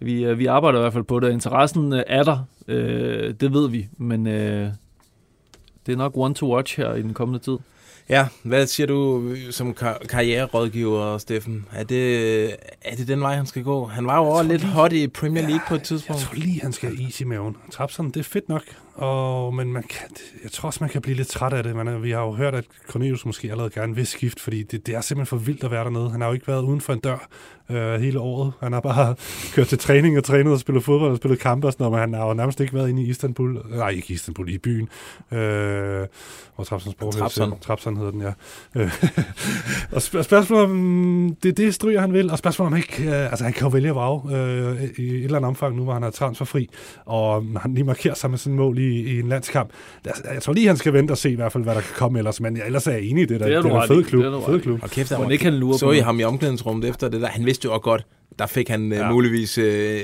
Speaker 4: Vi, øh, vi arbejder i hvert fald på det. Interessen øh, er der, øh, det ved vi, men øh, det er nok one to watch her i den kommende tid.
Speaker 3: Ja, hvad siger du som kar- karriererådgiver, Steffen? Er det, er det den vej, han skal gå? Han var jo også lidt hot i Premier League på et
Speaker 2: Jeg
Speaker 3: tidspunkt.
Speaker 2: tror lige, han skal have is i maven. Trapsen, det er fedt nok, og, men man kan, jeg tror også, man kan blive lidt træt af det. Man, vi har jo hørt, at Cornelius måske allerede gerne vil skifte, fordi det, det er simpelthen for vildt at være dernede. Han har jo ikke været uden for en dør øh, hele året. Han har bare kørt til træning og trænet og spillet fodbold og spillet kampe og sådan noget, men han har jo nærmest ikke været inde i Istanbul. Nej, ikke Istanbul, i byen. Øh, hvor Trapsonsborg
Speaker 3: Trabzon.
Speaker 2: Trapson hedder den, ja. Øh, og sp- spørgsmålet om, det det, Stryger han vil, og spørgsmålet om ikke, øh, altså han kan jo vælge at vrage øh, i et eller andet omfang nu, hvor han er transferfri, og han lige markerer sig med sådan et mål i, i en landskamp. Jeg tror lige, han skal vente og se i hvert fald, hvad der kan komme ellers, men ellers er jeg enig i det. Der,
Speaker 4: Det er
Speaker 2: det, er en fed klub.
Speaker 4: Det er
Speaker 2: Fed klub.
Speaker 3: Og kæft,
Speaker 4: Må
Speaker 3: han
Speaker 4: ikke han lurer
Speaker 3: så
Speaker 4: på
Speaker 3: I ham i omklædningsrummet efter det der. Han vidste jo også godt, der fik han
Speaker 2: Ja.
Speaker 3: ja. muligvis... Øh,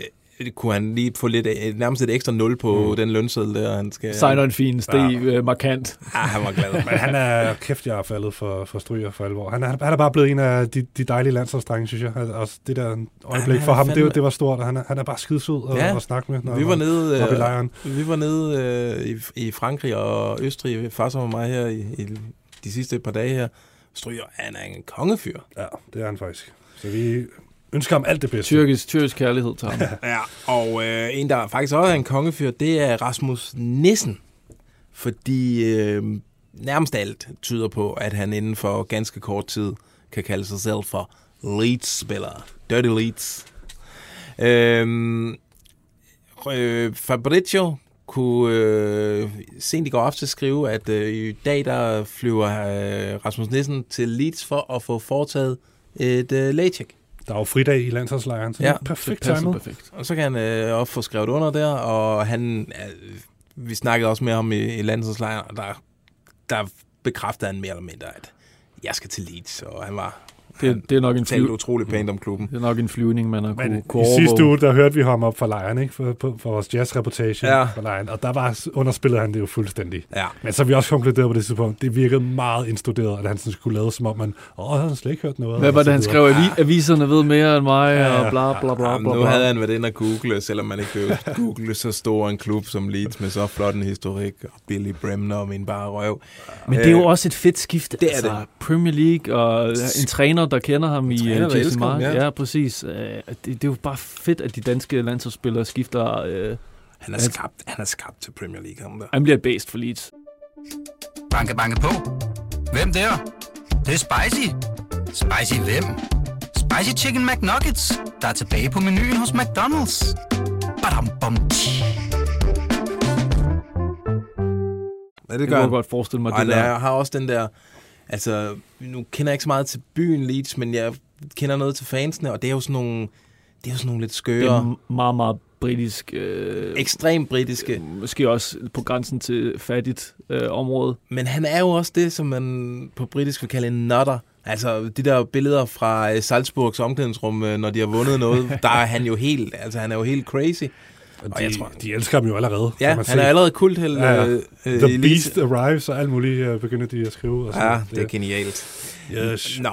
Speaker 3: kunne han lige få lidt, øh, nærmest et ekstra nul på mm. den lønseddel der, han skal...
Speaker 4: Signer en fin steg
Speaker 2: Ja.
Speaker 4: øh, markant.
Speaker 3: Ja, han var glad.
Speaker 2: Men han er, kæft, jeg er faldet for, for Stryger for alvor. Han er, han er bare blevet en af de, de dejlige landsholdsdrenge, synes jeg. Og også det der øjeblik
Speaker 3: han
Speaker 2: for ham, det,
Speaker 3: fandme-
Speaker 2: det var stort, og han er, han er bare skidesød at,
Speaker 3: Ja.
Speaker 2: at snakke med. Når
Speaker 3: vi
Speaker 2: han
Speaker 3: var nede,
Speaker 2: oppe i
Speaker 3: øh,
Speaker 2: lejren.
Speaker 3: vi var nede øh, i, i Frankrig og Østrig, far og mig her i, i de sidste par dage her. Stryger, han er en kongefyr.
Speaker 2: Ja, det er han faktisk. Så vi ønsker ham alt det bedste.
Speaker 4: Tyrkisk, tyrkisk kærlighed til ham.
Speaker 3: Ja, og øh, en, der faktisk også er en kongefyr, det er Rasmus Nissen. Fordi øh, nærmest alt tyder på, at han inden for ganske kort tid kan kalde sig selv for Leeds-spiller. Dirty Leeds. Øhm, øh, Fabrizio kunne øh, sent i går aftes skrive, at øh, i dag der flyver øh, Rasmus Nissen til Leeds for at få foretaget et øh, lægecheck.
Speaker 2: Der er jo fridag i landsholdslejren, så
Speaker 3: Ja,
Speaker 2: ja, perfekt
Speaker 4: Det
Speaker 2: timet.
Speaker 4: perfekt.
Speaker 3: Og så kan han øh, også få skrevet under der, og han, øh, vi snakkede også med ham i, i landsholdslejren, og der, der bekræftede han mere eller mindre, at jeg skal til Leeds, og han var
Speaker 4: Det, det, er nok en
Speaker 3: talte
Speaker 4: fly,
Speaker 3: utrolig pænt om klubben.
Speaker 4: det er nok en flyvning, man har kunne,
Speaker 2: Men
Speaker 4: kunne
Speaker 2: i sidste uge, der hørte vi ham op fra lejren, ikke? For, på, for vores jazzreportage
Speaker 3: Ja.
Speaker 2: ja. fra lejren, og der var underspillede han det jo fuldstændig.
Speaker 3: Ja.
Speaker 2: Men så vi også konkluderet på det tidspunkt, det virkede meget instuderet, at han sådan skulle lave som om man, åh, han slet ikke hørt noget.
Speaker 4: Hvad var det, han
Speaker 2: videre.
Speaker 4: skrev? Avi- Aviserne ved mere end mig,
Speaker 2: Ja, ja.
Speaker 4: og bla bla bla
Speaker 3: Jamen,
Speaker 4: bla.
Speaker 3: nu
Speaker 4: bla.
Speaker 3: havde han været inde og google, selvom man ikke vil google så stor en klub som Leeds med så flot en historik, og Billy Bremner og min bare røv.
Speaker 4: Men det er jo
Speaker 3: Øh,
Speaker 4: også et fedt skifte.
Speaker 3: det er
Speaker 4: altså,
Speaker 3: det.
Speaker 4: Premier League og en træner, der kender ham i
Speaker 3: træner,
Speaker 4: uh,
Speaker 3: der
Speaker 4: Jesse
Speaker 3: elsker ham,
Speaker 4: Mark.
Speaker 3: ja.
Speaker 4: Ja, præcis. Uh, det, det er jo bare fedt, at de danske landsholdsspillere skifter. Uh,
Speaker 3: Han er skabt, han er skabt til Premier League, ham der.
Speaker 4: han bliver based for Leeds.
Speaker 1: Banke, banke på. Hvem der? Det, det er spicy. Spicy hvem? Spicy Chicken McNuggets, der er tilbage på menuen hos McDonald's. Badum, bom, tji.
Speaker 3: Ja, det
Speaker 4: Det
Speaker 3: gør
Speaker 4: kan jeg godt forestille mig,
Speaker 3: Og
Speaker 4: det der.
Speaker 3: er, har også den der... Altså, nu kender jeg ikke så meget til byen Leeds, men jeg kender noget til fansene, og det er jo sådan nogle, det er jo sådan nogle lidt
Speaker 4: Det
Speaker 3: skøre,
Speaker 4: er meget, meget britisk. Øh,
Speaker 3: ekstremt britiske.
Speaker 4: måske også på grænsen til fattigt øh, område.
Speaker 3: Men han er jo også det, som man på britisk vil kalde en nutter. Altså, de der billeder fra øh, Salzburgs omklædningsrum, øh, når de har vundet noget, der er han jo helt, altså han er jo helt crazy.
Speaker 2: Og
Speaker 3: Og
Speaker 2: de,
Speaker 3: jeg tror-
Speaker 2: de elsker dem jo allerede.
Speaker 3: Ja,
Speaker 2: kan man
Speaker 3: han
Speaker 2: se.
Speaker 3: er allerede kultheld.
Speaker 2: Ja, ja.
Speaker 3: øh, øh,
Speaker 2: The
Speaker 3: i
Speaker 2: Beast Arrives, og alt muligt øh, begynder de at skrive. Og sådan.
Speaker 3: Ja, det er genialt.
Speaker 2: Yes.
Speaker 3: Nå,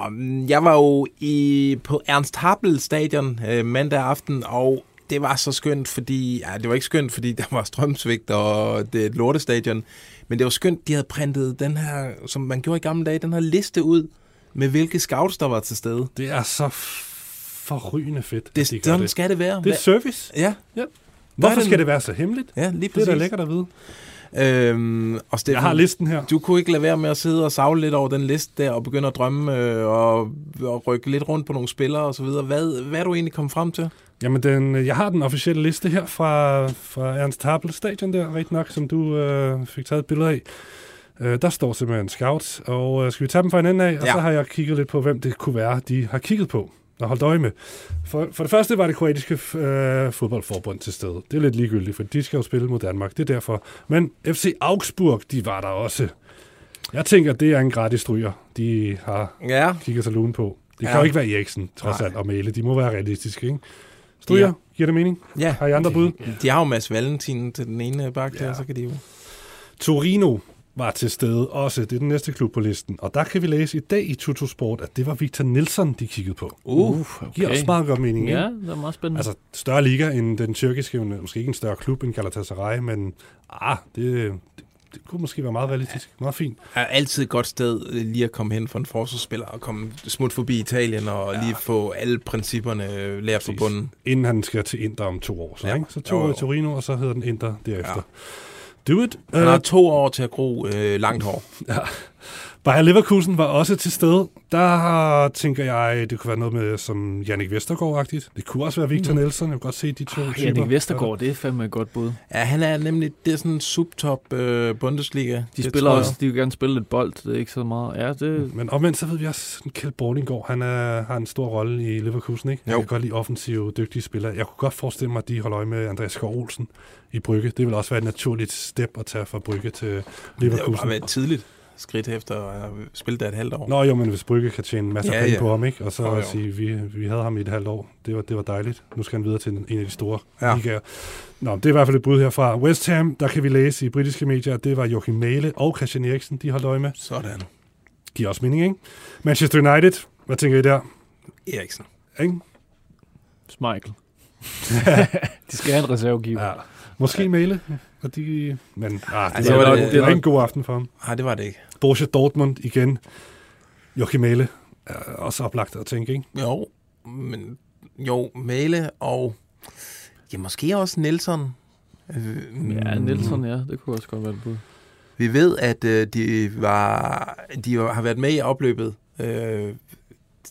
Speaker 3: jeg var jo i, på Ernst Happel stadion øh, mandag aften, og det var så skønt, fordi... Ja, det var ikke skønt, fordi der var strømsvigt, og det er et lortestadion. Men det var skønt, de havde printet den her, som man gjorde i gamle dage, den her liste ud med hvilke scouts, der var til stede.
Speaker 2: Det er så forrygende fedt,
Speaker 3: Det,
Speaker 2: de
Speaker 3: sådan
Speaker 2: det.
Speaker 3: skal det være.
Speaker 2: Det er service.
Speaker 3: Ja,
Speaker 2: Hvorfor skal det være så hemmeligt?
Speaker 3: ja, lige
Speaker 2: Det er
Speaker 3: præcis.
Speaker 2: da lækkert at vide.
Speaker 3: Øhm, og Steffen,
Speaker 2: Jeg har listen her.
Speaker 3: du kunne ikke lade være med at sidde og savle lidt over den liste der, og begynde at drømme øh, og, og rykke lidt rundt på nogle spillere og så videre. Hvad, hvad er du egentlig kommet frem til?
Speaker 2: Jamen, den, jeg har den officielle liste her fra, fra Ernst Happel Stadion der, rigtig nok, som du øh, fik taget et billede af. Øh, der står simpelthen scouts, og øh, skal vi tage dem fra en ende af? Og
Speaker 3: Ja.
Speaker 2: så har jeg kigget lidt på, hvem det kunne være, de har kigget på og holdt øje med. For, for det første var det kroatiske øh, fodboldforbund til stede. Det er lidt ligegyldigt, for de skal jo spille mod Danmark. Det er derfor. Men FC Augsburg, de var der også. Jeg tænker, det er en gratis stryger, de har
Speaker 3: Ja,
Speaker 2: kigget sig lun på. Det kan
Speaker 3: Ja.
Speaker 2: jo ikke være Eriksen, trods
Speaker 3: Nej.
Speaker 2: alt, og Mæle. De må være realistiske, ikke? Stryger,
Speaker 3: Ja.
Speaker 2: giver det mening?
Speaker 3: ja.
Speaker 2: Har I andre bud?
Speaker 3: De har jo Mads Valentin til den ene bak der,
Speaker 2: Ja.
Speaker 3: så kan de jo...
Speaker 2: Torino var til stede også. Det er den næste klub på listen. Og der kan vi læse i dag i Tutu Sport, at det var Victor Nielsen, de kiggede på.
Speaker 3: Uh,
Speaker 2: Okay. Giver også meget godt mening,
Speaker 4: Ja, det er meget spændende.
Speaker 2: Altså, større liga end den tyrkiske, måske ikke en større klub end Galatasaray, men ah, det, det, det kunne måske være meget realistisk. Meget fint.
Speaker 3: er altid et godt sted lige at komme hen for en forsvarsspiller og komme smut forbi Italien og ja. lige få alle principperne øh, lært på
Speaker 2: Præcis.
Speaker 3: bunden.
Speaker 2: Inden han skal til Inter om to år. Så,
Speaker 3: Ja.
Speaker 2: ikke? så to år i Torino, og så hedder den Inter derefter.
Speaker 3: Ja.
Speaker 2: Do it.
Speaker 3: Han
Speaker 2: Uh,
Speaker 3: har to år til at gro øh, langt hår.
Speaker 2: Bayer Leverkusen var også til stede. Der tænker jeg, det kunne være noget med som Jannik Vestergaard-agtigt. Det kunne også være Victor mm. Nielsen. Jeg kan godt se de to typer.
Speaker 4: Jannik Vestergaard, det er fandme et godt bud.
Speaker 3: Ja, han er nemlig, det er sådan en subtop øh, Bundesliga.
Speaker 4: De
Speaker 3: Det
Speaker 4: spiller også, de vil gerne spille lidt bold, det er ikke så meget. Ja, det,
Speaker 2: Men omvendt, så ved vi også, at Kjeld Borlinggaard, han er, har en stor rolle i Leverkusen, ikke? Jeg
Speaker 3: Jo.
Speaker 2: kan godt lide offensive, dygtige spillere. Jeg kunne godt forestille mig, at de holder øje med Andreas Skov Olsen i Brygge. Det vil også være et naturligt step at tage fra Brygge til
Speaker 3: Det er jo
Speaker 2: Leverkusen.
Speaker 3: bare været et tidligt skridt efter at have spillet der et halvt år.
Speaker 2: Nå jo, men hvis Brygge kan tjene masser af
Speaker 3: Ja,
Speaker 2: penge
Speaker 3: ja.
Speaker 2: på ham, ikke? Og så
Speaker 3: jo.
Speaker 2: at sige, vi, vi havde ham i et halvt år. Det var, det var dejligt. Nu skal han videre til en, en af de store
Speaker 3: Ja.
Speaker 2: ligaer. Nå, det er i hvert fald et bud herfra. West Ham, der kan vi læse i britiske medier, at det var Joachim Mæle og Christian Eriksen, de holdt øje med.
Speaker 3: Sådan.
Speaker 2: Giver også mening, ikke? Manchester United, hvad tænker I der?
Speaker 3: Eriksen.
Speaker 2: Ikke?
Speaker 4: Schmeichel. de skal have en reservegiver.
Speaker 2: Ja. Måske Mæle. Og de, men ah, det,
Speaker 3: Altså,
Speaker 2: var,
Speaker 3: det var
Speaker 2: det,
Speaker 3: det-
Speaker 2: det var ikke en god aften for ham.
Speaker 3: Nej, det var det ikke.
Speaker 2: Borussia Dortmund igen. Joachim Mæle er også oplagt at tænke, ikke?
Speaker 3: Jo, men jo, Male og ja, måske også Nelson. Øh,
Speaker 4: Ja, Nielsen, ja, det kunne også godt være et bud.
Speaker 3: Vi ved, at øh, de, var, de har været med i opløbet. Øh,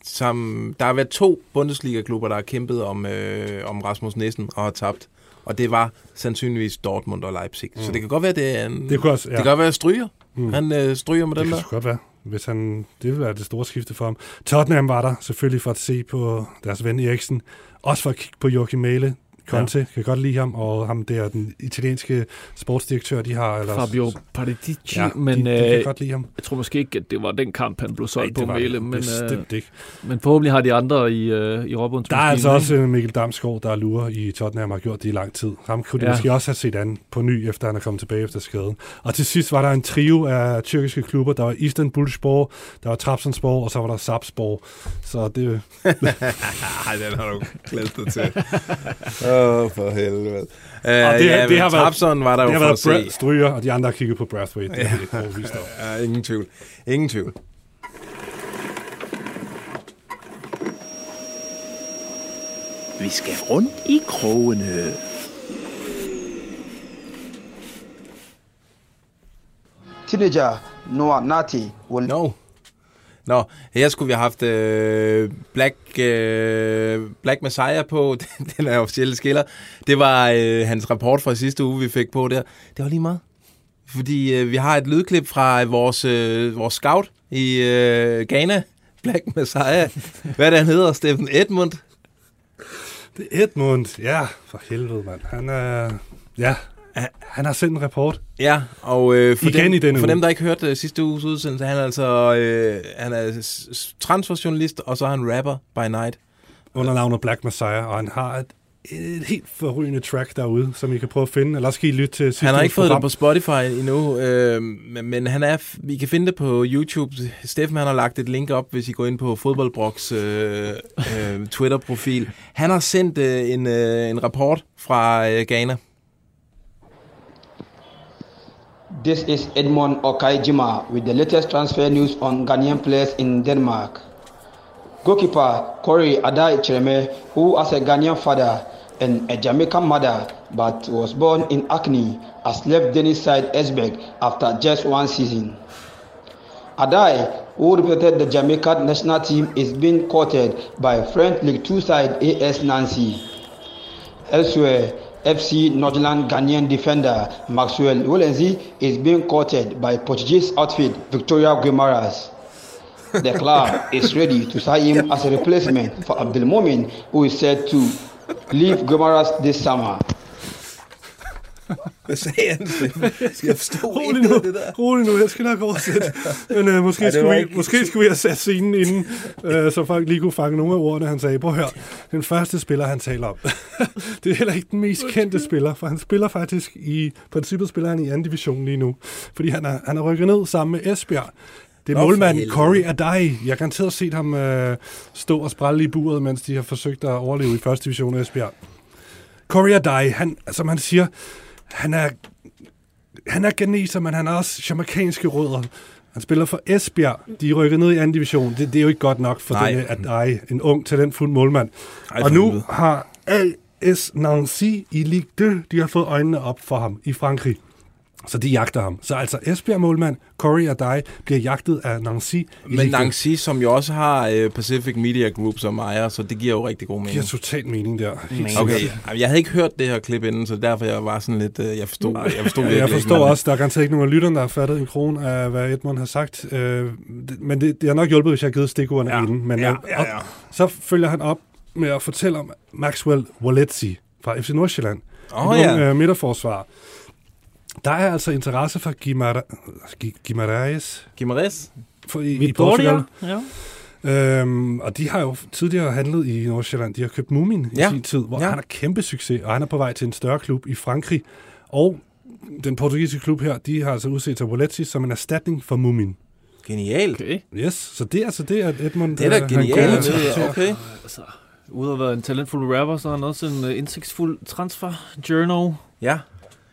Speaker 3: som, der har været to Bundesliga-klubber, der har kæmpet om, øh, om Rasmus Nissen og har tabt. Og det var sandsynligvis Dortmund og Leipzig. Mm. Så det kan godt være, det er en...
Speaker 2: Det kunne også,
Speaker 3: det
Speaker 2: ja.
Speaker 3: kan godt være, at Stryger.
Speaker 2: Mm.
Speaker 3: Han øh, stryger med
Speaker 2: Det
Speaker 3: den
Speaker 2: kan
Speaker 3: der.
Speaker 2: sgu godt være. Hvis han, det vil være det store skifte for ham. Tottenham var der selvfølgelig for at se på deres ven Eriksen. Også for at kigge på Joachim Mæle. Conte ja. kan godt lide ham, og ham der, den italienske sportsdirektør, de har. Eller,
Speaker 4: Fabio Paratici,
Speaker 2: ja,
Speaker 4: men
Speaker 2: de, de kan
Speaker 4: øh,
Speaker 2: godt lide ham.
Speaker 4: jeg tror måske ikke, at det var den kamp, han blev solgt
Speaker 2: Nej, det
Speaker 4: på Mæle,
Speaker 2: det
Speaker 4: men, øh,
Speaker 2: bestemt ikke.
Speaker 4: men forhåbentlig har de andre i, øh, i Robins
Speaker 2: Der er altså også øh, Mikkel Damsgaard, der er lurer i Tottenham, har gjort det i lang tid. Ham kunne de
Speaker 4: ja.
Speaker 2: måske også have set an på ny, efter han er kommet tilbage efter skaden. Og til sidst var der en trio af tyrkiske klubber. Der var Istanbulspor, der var Trabzonspor, og så var der Sapspor. Så det,
Speaker 3: Nej, den har du glædet dig til. Åh, oh, for helvede. Uh,
Speaker 2: det-
Speaker 3: ja,
Speaker 2: det har været-
Speaker 3: Trabzon var der
Speaker 2: det
Speaker 3: jo
Speaker 2: har
Speaker 3: for
Speaker 2: været
Speaker 3: at se.
Speaker 2: Stryger, og de andre har kigget på Brathwaite. Det er helt overbevist om.
Speaker 3: Ja, ingen tvivl. Ingen tvivl.
Speaker 8: Vi skal rundt i krogene.
Speaker 7: Teenager Noah Nati will
Speaker 3: No. Nå, her skulle vi have haft øh, Black, øh, Black Messiah på, den er officielle skiller. Det var øh, hans rapport fra sidste uge, vi fik på der. Det var lige meget. Fordi øh, vi har et lydklip fra øh, vores, øh, vores scout i øh, Ghana, Black Messiah. Hvad er det, han hedder? Steffen Edmund?
Speaker 2: Det er Edmund. Ja, for helvede, mand. Han er... Ja, han har sendt en rapport.
Speaker 3: Ja, og øh, for,
Speaker 2: Igen
Speaker 3: dem,
Speaker 2: i denne
Speaker 3: for
Speaker 2: uge.
Speaker 3: dem, der ikke hørte øh, sidste uges udsendelse, han er altså øh, han er transferjournalist, og så er han rapper by night.
Speaker 2: under navnet Black Messiah, og han har et et helt forrygende track derude, som I kan prøve at finde, eller også skal I lytte til sidste
Speaker 3: Han har ikke fået det
Speaker 2: program.
Speaker 3: på Spotify endnu, øh, men, han er, vi kan finde det på YouTube. Steffen han har lagt et link op, hvis I går ind på Fodboldbroks øh, øh, Twitter-profil. Han har sendt øh, en, øh, en rapport fra øh, Ghana.
Speaker 7: This is Edmond Okaijima with the latest transfer news on Ghanaian players in Denmark. Goalkeeper Corey Adai Chireme, who has a Ghanaian father and a Jamaican mother but was born in Acne, has left Danish side Esbjerg after just one season. Adai, who represented the Jamaican national team, is being courted by French League Two side AS Nancy. Elsewhere, FC Nordland Ghanaian defender Maxwell Wolenzi is being courted by Portuguese outfit Victoria Guimaras. The club is ready to sign him as a replacement for Abdelmomin, who is said to leave Guimaras this summer.
Speaker 3: Hvad sagde han? Jeg forstod
Speaker 2: Rolig nu, rolig nu, jeg skal nok oversætte. Men øh, måske,
Speaker 3: Ej, det
Speaker 2: skulle
Speaker 3: var
Speaker 2: vi,
Speaker 3: ikke-
Speaker 2: måske skulle vi have sat scenen inden, øh, så folk lige kunne fange nogle af ordene, han sagde. Prøv at høre, den første spiller, han taler om. det er heller ikke den mest kendte spiller, for han spiller faktisk i, princippet spiller han i anden division lige nu. Fordi han er, han er rykket ned sammen med Esbjerg. Det er
Speaker 3: Nå, for
Speaker 2: målmand
Speaker 3: helvede.
Speaker 2: Corey Adai. Jeg har garanteret set ham øh, stå og sprælle i buret, mens de har forsøgt at overleve i første division af Esbjerg. Corey Adai, han, som han siger, han er han er ganeser, men han har også jamaikanske rødder. Han spiller for Esbjerg. De er rykket ned i anden division. Det, det er jo ikke godt nok for
Speaker 3: Nej.
Speaker 2: denne at ej, en ung, talentfuld målmand.
Speaker 3: Ej,
Speaker 2: og nu har AS Nancy i Ligue 2, de har fået øjnene op for ham i Frankrig. Så de jagter ham. Så altså Esbjerg-målmand Corey Adai bliver jagtet af Nancy
Speaker 3: Men
Speaker 2: Ligue 2.
Speaker 3: Nancy, som jo også har øh, Pacific Media Group som ejer, så det giver jo rigtig god
Speaker 2: Det
Speaker 3: mening.
Speaker 2: giver totalt mening der. Helt
Speaker 3: Okay,
Speaker 2: sikkert.
Speaker 3: Jeg havde ikke hørt det her klip inden, så derfor jeg var sådan lidt... Øh, jeg forstod, jeg forstod
Speaker 2: jeg
Speaker 3: ikke,
Speaker 2: forstår
Speaker 3: men-
Speaker 2: også, der er garanteret ikke nogen af lytterne, der har fattet en krone af, hvad Edmund har sagt. Øh, det- men det, det har nok hjulpet, hvis jeg har givet stikordene
Speaker 3: Ja,
Speaker 2: inden. Men,
Speaker 3: ja, ja, ja.
Speaker 2: og Så følger han op med at fortælle om Maxwell Woletzi fra FC Nordsjælland.
Speaker 3: Åh,
Speaker 2: en
Speaker 3: ja.
Speaker 2: ung, øh, midterforsvar. Der er altså interesse for Guimaraes
Speaker 3: Gimares?
Speaker 2: for i, i
Speaker 4: Victoria?
Speaker 2: Portugal.
Speaker 4: Ja.
Speaker 2: Øhm, og de har jo tidligere handlet i Nordsjælland. De har købt Mumin
Speaker 3: Ja.
Speaker 2: i sin tid, hvor
Speaker 3: Ja.
Speaker 2: han har kæmpe succes, og han er på vej til en større klub i Frankrig. Og den portugisiske klub her, de har altså udset til som en erstatning for Mumin.
Speaker 3: Genialt.
Speaker 4: Okay.
Speaker 2: Yes, så det er altså det, at Edmund...
Speaker 3: Det er da
Speaker 2: øh, han
Speaker 3: genialt. Okay.
Speaker 4: Altså, ude at være en talentfuld rapper, så har han også en uh, indsigtsfuld transfer journal.
Speaker 3: Ja.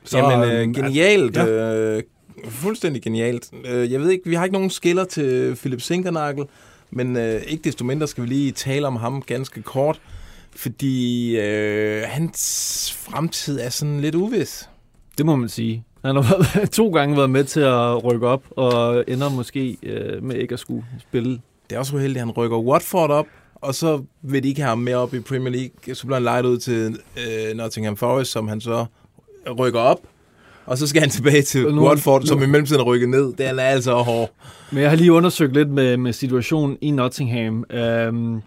Speaker 2: Så,
Speaker 3: Jamen, øh,
Speaker 2: øhm,
Speaker 3: genialt.
Speaker 2: ja.
Speaker 3: Ja. Øh, fuldstændig genialt. Øh, jeg ved ikke, vi har ikke nogen skiller til Philip Sinkernagel, men øh, ikke desto mindre skal vi lige tale om ham ganske kort, fordi øh, hans fremtid er sådan lidt uvis.
Speaker 4: Det må man sige. Han har to gange været med til at rykke op, og ender måske øh, med ikke at skulle spille.
Speaker 3: Det er også uheldigt, at han rykker Watford op, og så vil de ikke have ham med op i Premier League. Så bliver han lejet ud til øh, Nottingham Forest, som han så rykker op. Og så skal han tilbage til
Speaker 4: nu-
Speaker 3: Watford, som
Speaker 4: nu-
Speaker 3: i mellemtiden er rykket ned. Den er altså hård.
Speaker 4: Men jeg har lige undersøgt lidt med, med situationen i Nottingham. Øhm,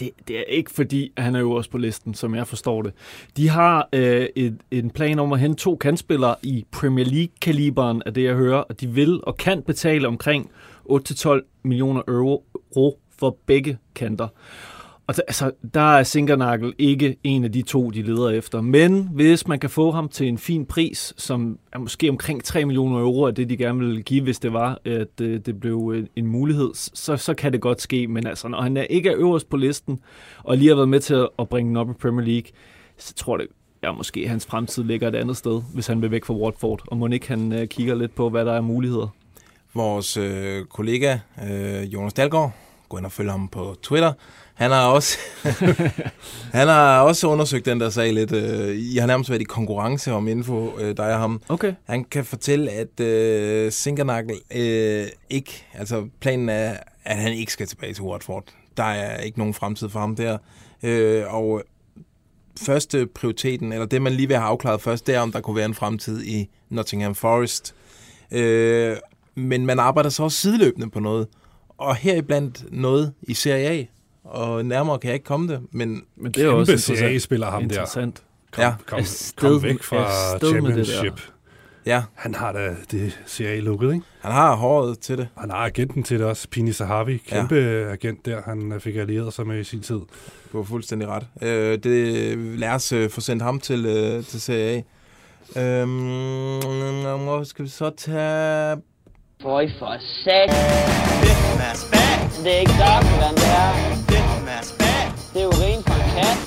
Speaker 4: det, det er ikke fordi, han er øverst på listen, som jeg forstår det. De har øh, et, en plan om at hente to kantspillere i Premier League-kaliberen af det, jeg hører, og de vil og kan betale omkring 8-12 millioner euro for begge kanter. Og der, altså, der er Sinkernagel ikke en af de to, de leder efter. Men hvis man kan få ham til en fin pris, som er måske omkring 3 millioner euro, af det de gerne vil give, hvis det var, at øh, det blev øh, en mulighed, så, så kan det godt ske. Men altså, når han er ikke er øverst på listen, og lige har været med til at, bringe den op i Premier League, så tror jeg, ja, måske hans fremtid ligger et andet sted, hvis han vil væk fra Watford. Og må ikke han øh, kigger lidt på, hvad der er muligheder.
Speaker 3: Vores øh, kollega øh, Jonas Dalgaard, gå ind og følge ham på Twitter, han har også, han har også undersøgt den der sag lidt. Øh, I har nærmest været i konkurrence om info, øh, dig og ham.
Speaker 4: Okay.
Speaker 3: Han kan fortælle, at øh, Sinkernagel øh, ikke, altså planen er, at han ikke skal tilbage til Watford. Der er ikke nogen fremtid for ham der. Øh, og første prioriteten, eller det man lige vil have afklaret først, det er, om der kunne være en fremtid i Nottingham Forest. Øh, men man arbejder så også sideløbende på noget. Og heriblandt noget i Serie A. Og nærmere kan jeg ikke komme det, men
Speaker 4: Men det er også
Speaker 2: Kæmpe
Speaker 4: interessant.
Speaker 2: CA-spiller ham der.
Speaker 4: interessant.
Speaker 2: Kom,
Speaker 3: Ja.
Speaker 2: kom,
Speaker 4: Afsted
Speaker 2: kom
Speaker 4: med-
Speaker 2: væk fra
Speaker 4: der.
Speaker 2: championship.
Speaker 3: Ja,
Speaker 2: Han har da det CIA lukket, ikke?
Speaker 3: han har håret til det.
Speaker 2: Han har agenten til det også, Pini Sahavi, kæmpe ja. agent der, han fik allieret sig med i sin tid.
Speaker 3: Du har fuldstændig ret. Øh, det, lad os øh, få sendt ham til, øh, til CIA. Øhm, hvor skal vi så tage...
Speaker 9: Føj for sat. Det er ikke saftevand, det her. Det er urin fra en kat.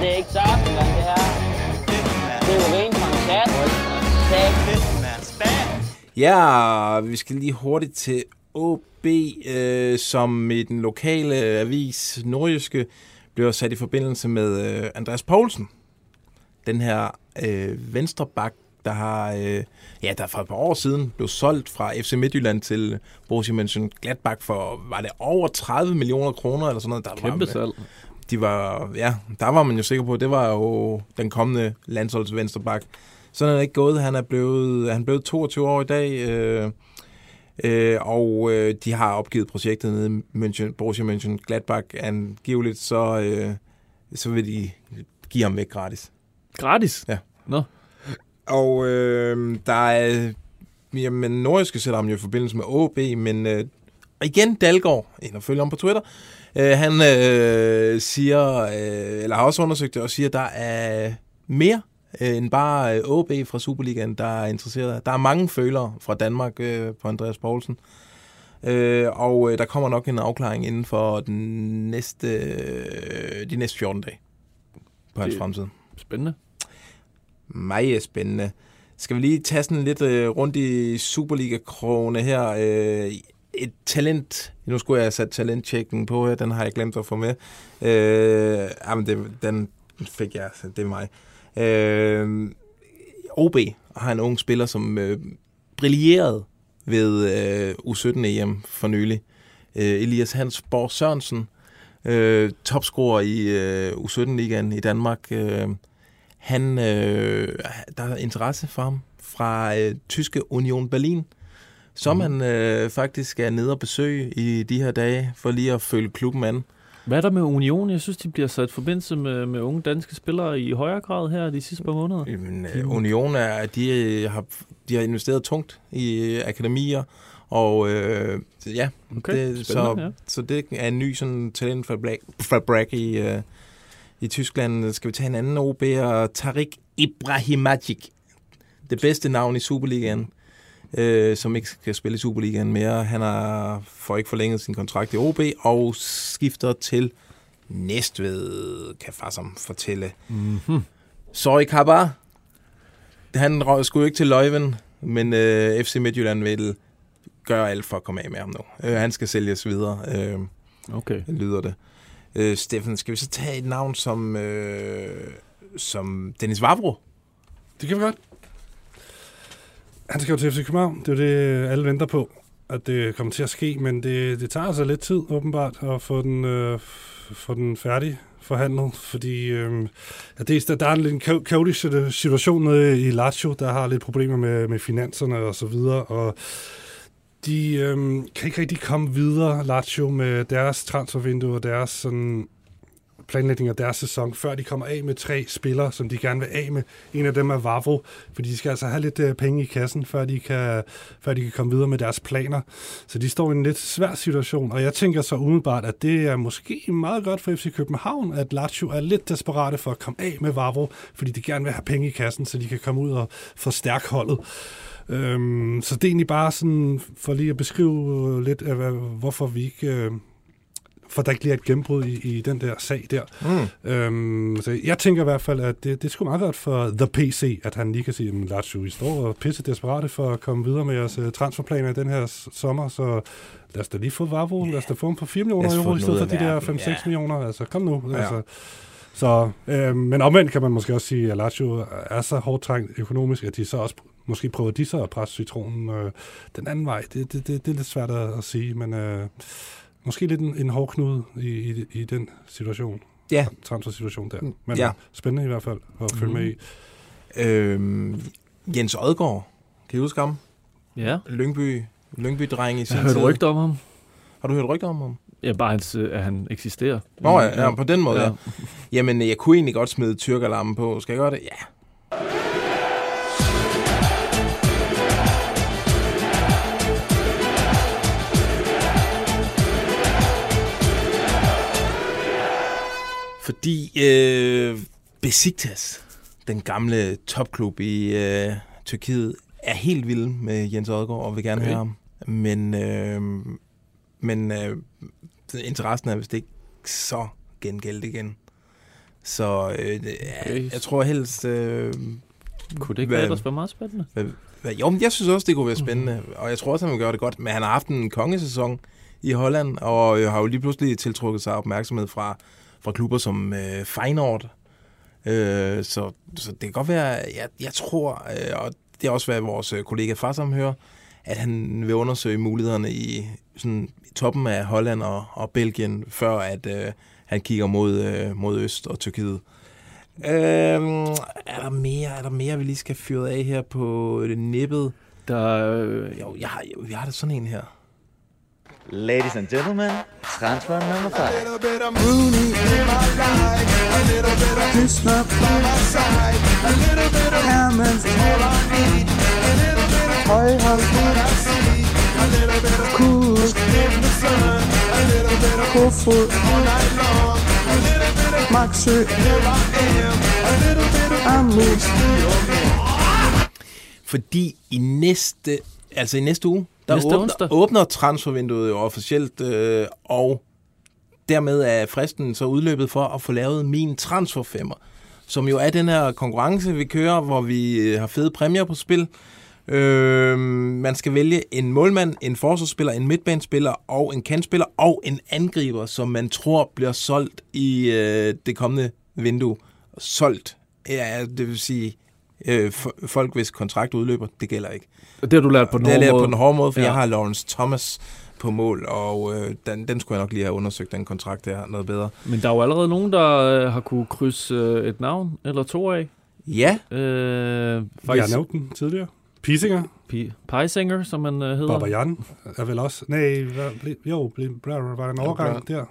Speaker 9: Det er ikke saftevand, det her. Det er urin fra en kat. Føj for sat.
Speaker 3: Ja, vi skal lige hurtigt til OB, øh, som i den lokale avis Nordjyske blev sat i forbindelse med øh, Andreas Poulsen. Den her øh, venstreback, der har, øh, ja, der for et par år siden blev solgt fra FC Midtjylland til Borussia Mönchengladbach for, var det over 30 millioner kroner eller sådan noget? Der
Speaker 4: Kæmpe
Speaker 3: var,
Speaker 4: salg.
Speaker 3: de var, ja, der var man jo sikker på, det var jo den kommende landsholds venstreback. Sådan er det ikke gået. Han er blevet, han er blevet 22 år i dag, øh, øh, og øh, de har opgivet projektet nede i München, Borussia Mönchengladbach. Angiveligt, så, øh, så vil de give ham væk gratis.
Speaker 4: Gratis?
Speaker 3: Ja.
Speaker 4: Nå.
Speaker 3: Og øh, der er... Jamen, Nordiske sætter ham jo i forbindelse med OB, men øh, igen Dalgaard, en af følgeren på Twitter, øh, han øh, siger, øh, eller har også undersøgt det, og siger, at der er mere øh, end bare øh, OB fra Superligaen, der er interesseret. Der er mange følere fra Danmark øh, på Andreas Poulsen. Øh, og øh, der kommer nok en afklaring inden for den næste, øh, de næste 14 dage på hans fremtid
Speaker 4: Spændende
Speaker 3: meget spændende. Skal vi lige tage sådan lidt øh, rundt i Superliga-krogene her. Øh, et talent. Nu skulle jeg have sat talenttjekken på her. Den har jeg glemt at få med. Øh, jamen, det, den fik jeg. Det er mig. Øh, OB har en ung spiller, som øh, brillerede ved øh, U17-EM for nylig. Øh, Elias Hansborg Sørensen, øh, topscorer i øh, U17-ligaen i Danmark. Øh, han, øh, der er interesse for ham fra øh, tyske Union Berlin, som mm. han øh, faktisk er nede og besøge i de her dage, for lige at følge klubben an.
Speaker 4: Hvad er der med Union? Jeg synes, de bliver sat i forbindelse med, med unge danske spillere i højere grad her de sidste par måneder.
Speaker 3: Jamen, øh, Union er, de, øh, har, de har investeret tungt i øh, akademier, og øh, ja,
Speaker 4: Okay,
Speaker 3: det, så,
Speaker 4: ja.
Speaker 3: så det er en ny sådan talentfabrik i, øh, i Tyskland. Skal vi tage en anden OB'er? Tarik Ibrahimagic. Det bedste navn i Superligaen, øh, som ikke skal spille i Superligaen mere. Han har får ikke forlænget sin kontrakt i OB og skifter til Næstved, kan Fassam fortælle.
Speaker 4: Mm-hmm.
Speaker 3: Sorry, Kabar. Han skulle ikke til Løjven, men øh, FC Midtjylland vil gøre alt for at komme af med ham nu. Øh, han skal sælges videre, øh,
Speaker 4: Okay.
Speaker 3: lyder det. Øh, Steffen, skal vi så tage et navn som, øh, som Dennis Vavro?
Speaker 2: Det kan vi godt. Han skal jo til FC København. Det er jo det, øh, alle venter på, at det kommer til at ske, men det, det tager altså lidt tid, åbenbart, at få den, øh, få den færdig forhandlet, fordi øh, ja, det, er- der er en lidt kaotisk situation nede i Lazio, der har lidt problemer med, med finanserne og så videre, og de øh, kan ikke rigtig komme videre, Lazio, med deres transfervindue og deres sådan, planlægning af deres sæson, før de kommer af med tre spillere, som de gerne vil af med. En af dem er Vavro, fordi de skal altså have lidt øh, penge i kassen, før de, kan, før de kan komme videre med deres planer. Så de står i en lidt svær situation, og jeg tænker så umiddelbart, at det er måske meget godt for FC København, at Lazio er lidt desperate for at komme af med Vavro, fordi de gerne vil have penge i kassen, så de kan komme ud og forstærke holdet. Øhm, så det er egentlig bare sådan, for lige at beskrive lidt, af, hvorfor vi ikke... Øh, for der ikke bliver et gennembrud i, i den der sag der.
Speaker 3: Mm.
Speaker 2: Øhm, så jeg tænker i hvert fald, at det, det er sgu meget godt for The PC, at han lige kan sige, at Lazio, I står og pisse desperate for at komme videre med jeres uh, transferplaner i den her sommer, så lad os da lige få Vavro, lad os da få ham for 4 millioner euro, i stedet for de der
Speaker 3: verden,
Speaker 2: 5-6
Speaker 3: ja.
Speaker 2: millioner. Altså, kom nu.
Speaker 3: Ja.
Speaker 2: Altså. Så, øh, men omvendt kan man måske også sige, at Lazio er så hårdt trængt økonomisk, at de så også måske prøver de så at presse citronen øh, den anden vej. Det, det, det, det er lidt svært at, at sige, men øh, måske lidt en, en hård knude i, i, i den situation.
Speaker 3: Ja.
Speaker 2: Transfersituation der. Men
Speaker 3: Ja.
Speaker 2: spændende i hvert fald at følge med i.
Speaker 3: Øhm, Jens Odgaard, kan I huske ham?
Speaker 4: Ja.
Speaker 3: Lyngby, Lyngby-dreng i sin
Speaker 4: Jeg har hørt rygter om ham.
Speaker 3: Har du hørt rygter om ham?
Speaker 4: Ja, bare hans, øh, at han eksisterer.
Speaker 3: Nå ja, ja, på den måde, ja.
Speaker 4: Ja.
Speaker 3: Jamen, jeg kunne egentlig godt smide tyrkerlammen på. Skal jeg gøre det? Ja. Fordi øh, Besiktas, den gamle topklub i øh, Tyrkiet, er helt vild med Jens Odgaard og vil gerne
Speaker 4: Okay.
Speaker 3: have ham. Men, øh, men øh, interessen er vist ikke så gengældt igen. Så øh,
Speaker 4: Okay.
Speaker 3: jeg tror helst... Øh,
Speaker 4: Kunne det ikke
Speaker 3: Hvad-
Speaker 4: være, ellers være meget spændende?
Speaker 3: hvad, hvad, jo, men jeg synes også, det kunne være spændende. Og jeg tror også, han vil gøre det godt. Men han har haft en kongesæson i Holland, og øh, har jo lige pludselig tiltrukket sig opmærksomhed fra, fra klubber som øh, Feyenoord. Øh, så, så det kan godt være, jeg, jeg tror, øh, og det er også, hvad vores øh, kollega Farsam hører, at han vil undersøge mulighederne i, sådan, toppen af Holland og, og Belgien, før at øh, han kigger mod, øh, mod Øst og Tyrkiet. Øhm, er der mere, er der mere, vi lige skal fyre af her på det nippet?
Speaker 4: Der, øh,
Speaker 3: Jo, jeg har, jo, jeg har da sådan en her.
Speaker 10: Ladies and gentlemen, transfer number five.
Speaker 6: little bit of Rooney in my life, a little bit of Krishna by my side, a little bit of Hammond's all I need, a little bit of Højhold what I see, a little bit of cool in the sun, a little bit of Kofod all night long, a little bit of Maxø, here I am, a little bit of Amus,
Speaker 3: Fordi i næste, altså i næste uge, der,
Speaker 4: Næste
Speaker 3: åbner,
Speaker 4: onsdag.
Speaker 3: åbner transfervinduet jo officielt, øh, og dermed er fristen så udløbet for at få lavet min transferfemmer, som jo er den her konkurrence, vi kører, hvor vi øh, har fede præmier på spil. Øh, man skal vælge en målmand, en forsvarsspiller, en midtbanespiller og en kantspiller og en angriber, som man tror bliver solgt i øh, det kommende vindue. Solgt, ja, det vil sige øh, folk, hvis kontrakt udløber, det gælder ikke.
Speaker 4: det har du lært på den
Speaker 3: Det er
Speaker 4: hårde
Speaker 3: lært
Speaker 4: måde.
Speaker 3: på den hårde måde, for
Speaker 4: Ja.
Speaker 3: jeg har Lawrence Thomas på mål, og øh, den, den skulle jeg nok lige have undersøgt, den kontrakt der noget bedre.
Speaker 4: Men der er jo allerede nogen, der øh, har kunne krydse øh, et navn eller to af.
Speaker 3: Ja,
Speaker 4: Øh,
Speaker 2: Jeg
Speaker 4: faktisk
Speaker 2: nævnte den tidligere. Pisinger,
Speaker 4: P- Peisinger, som man øh, hedder.
Speaker 2: Baba Jan er vel også... Nej, hvad, ble, jo, ble, ble, var der en overgang der?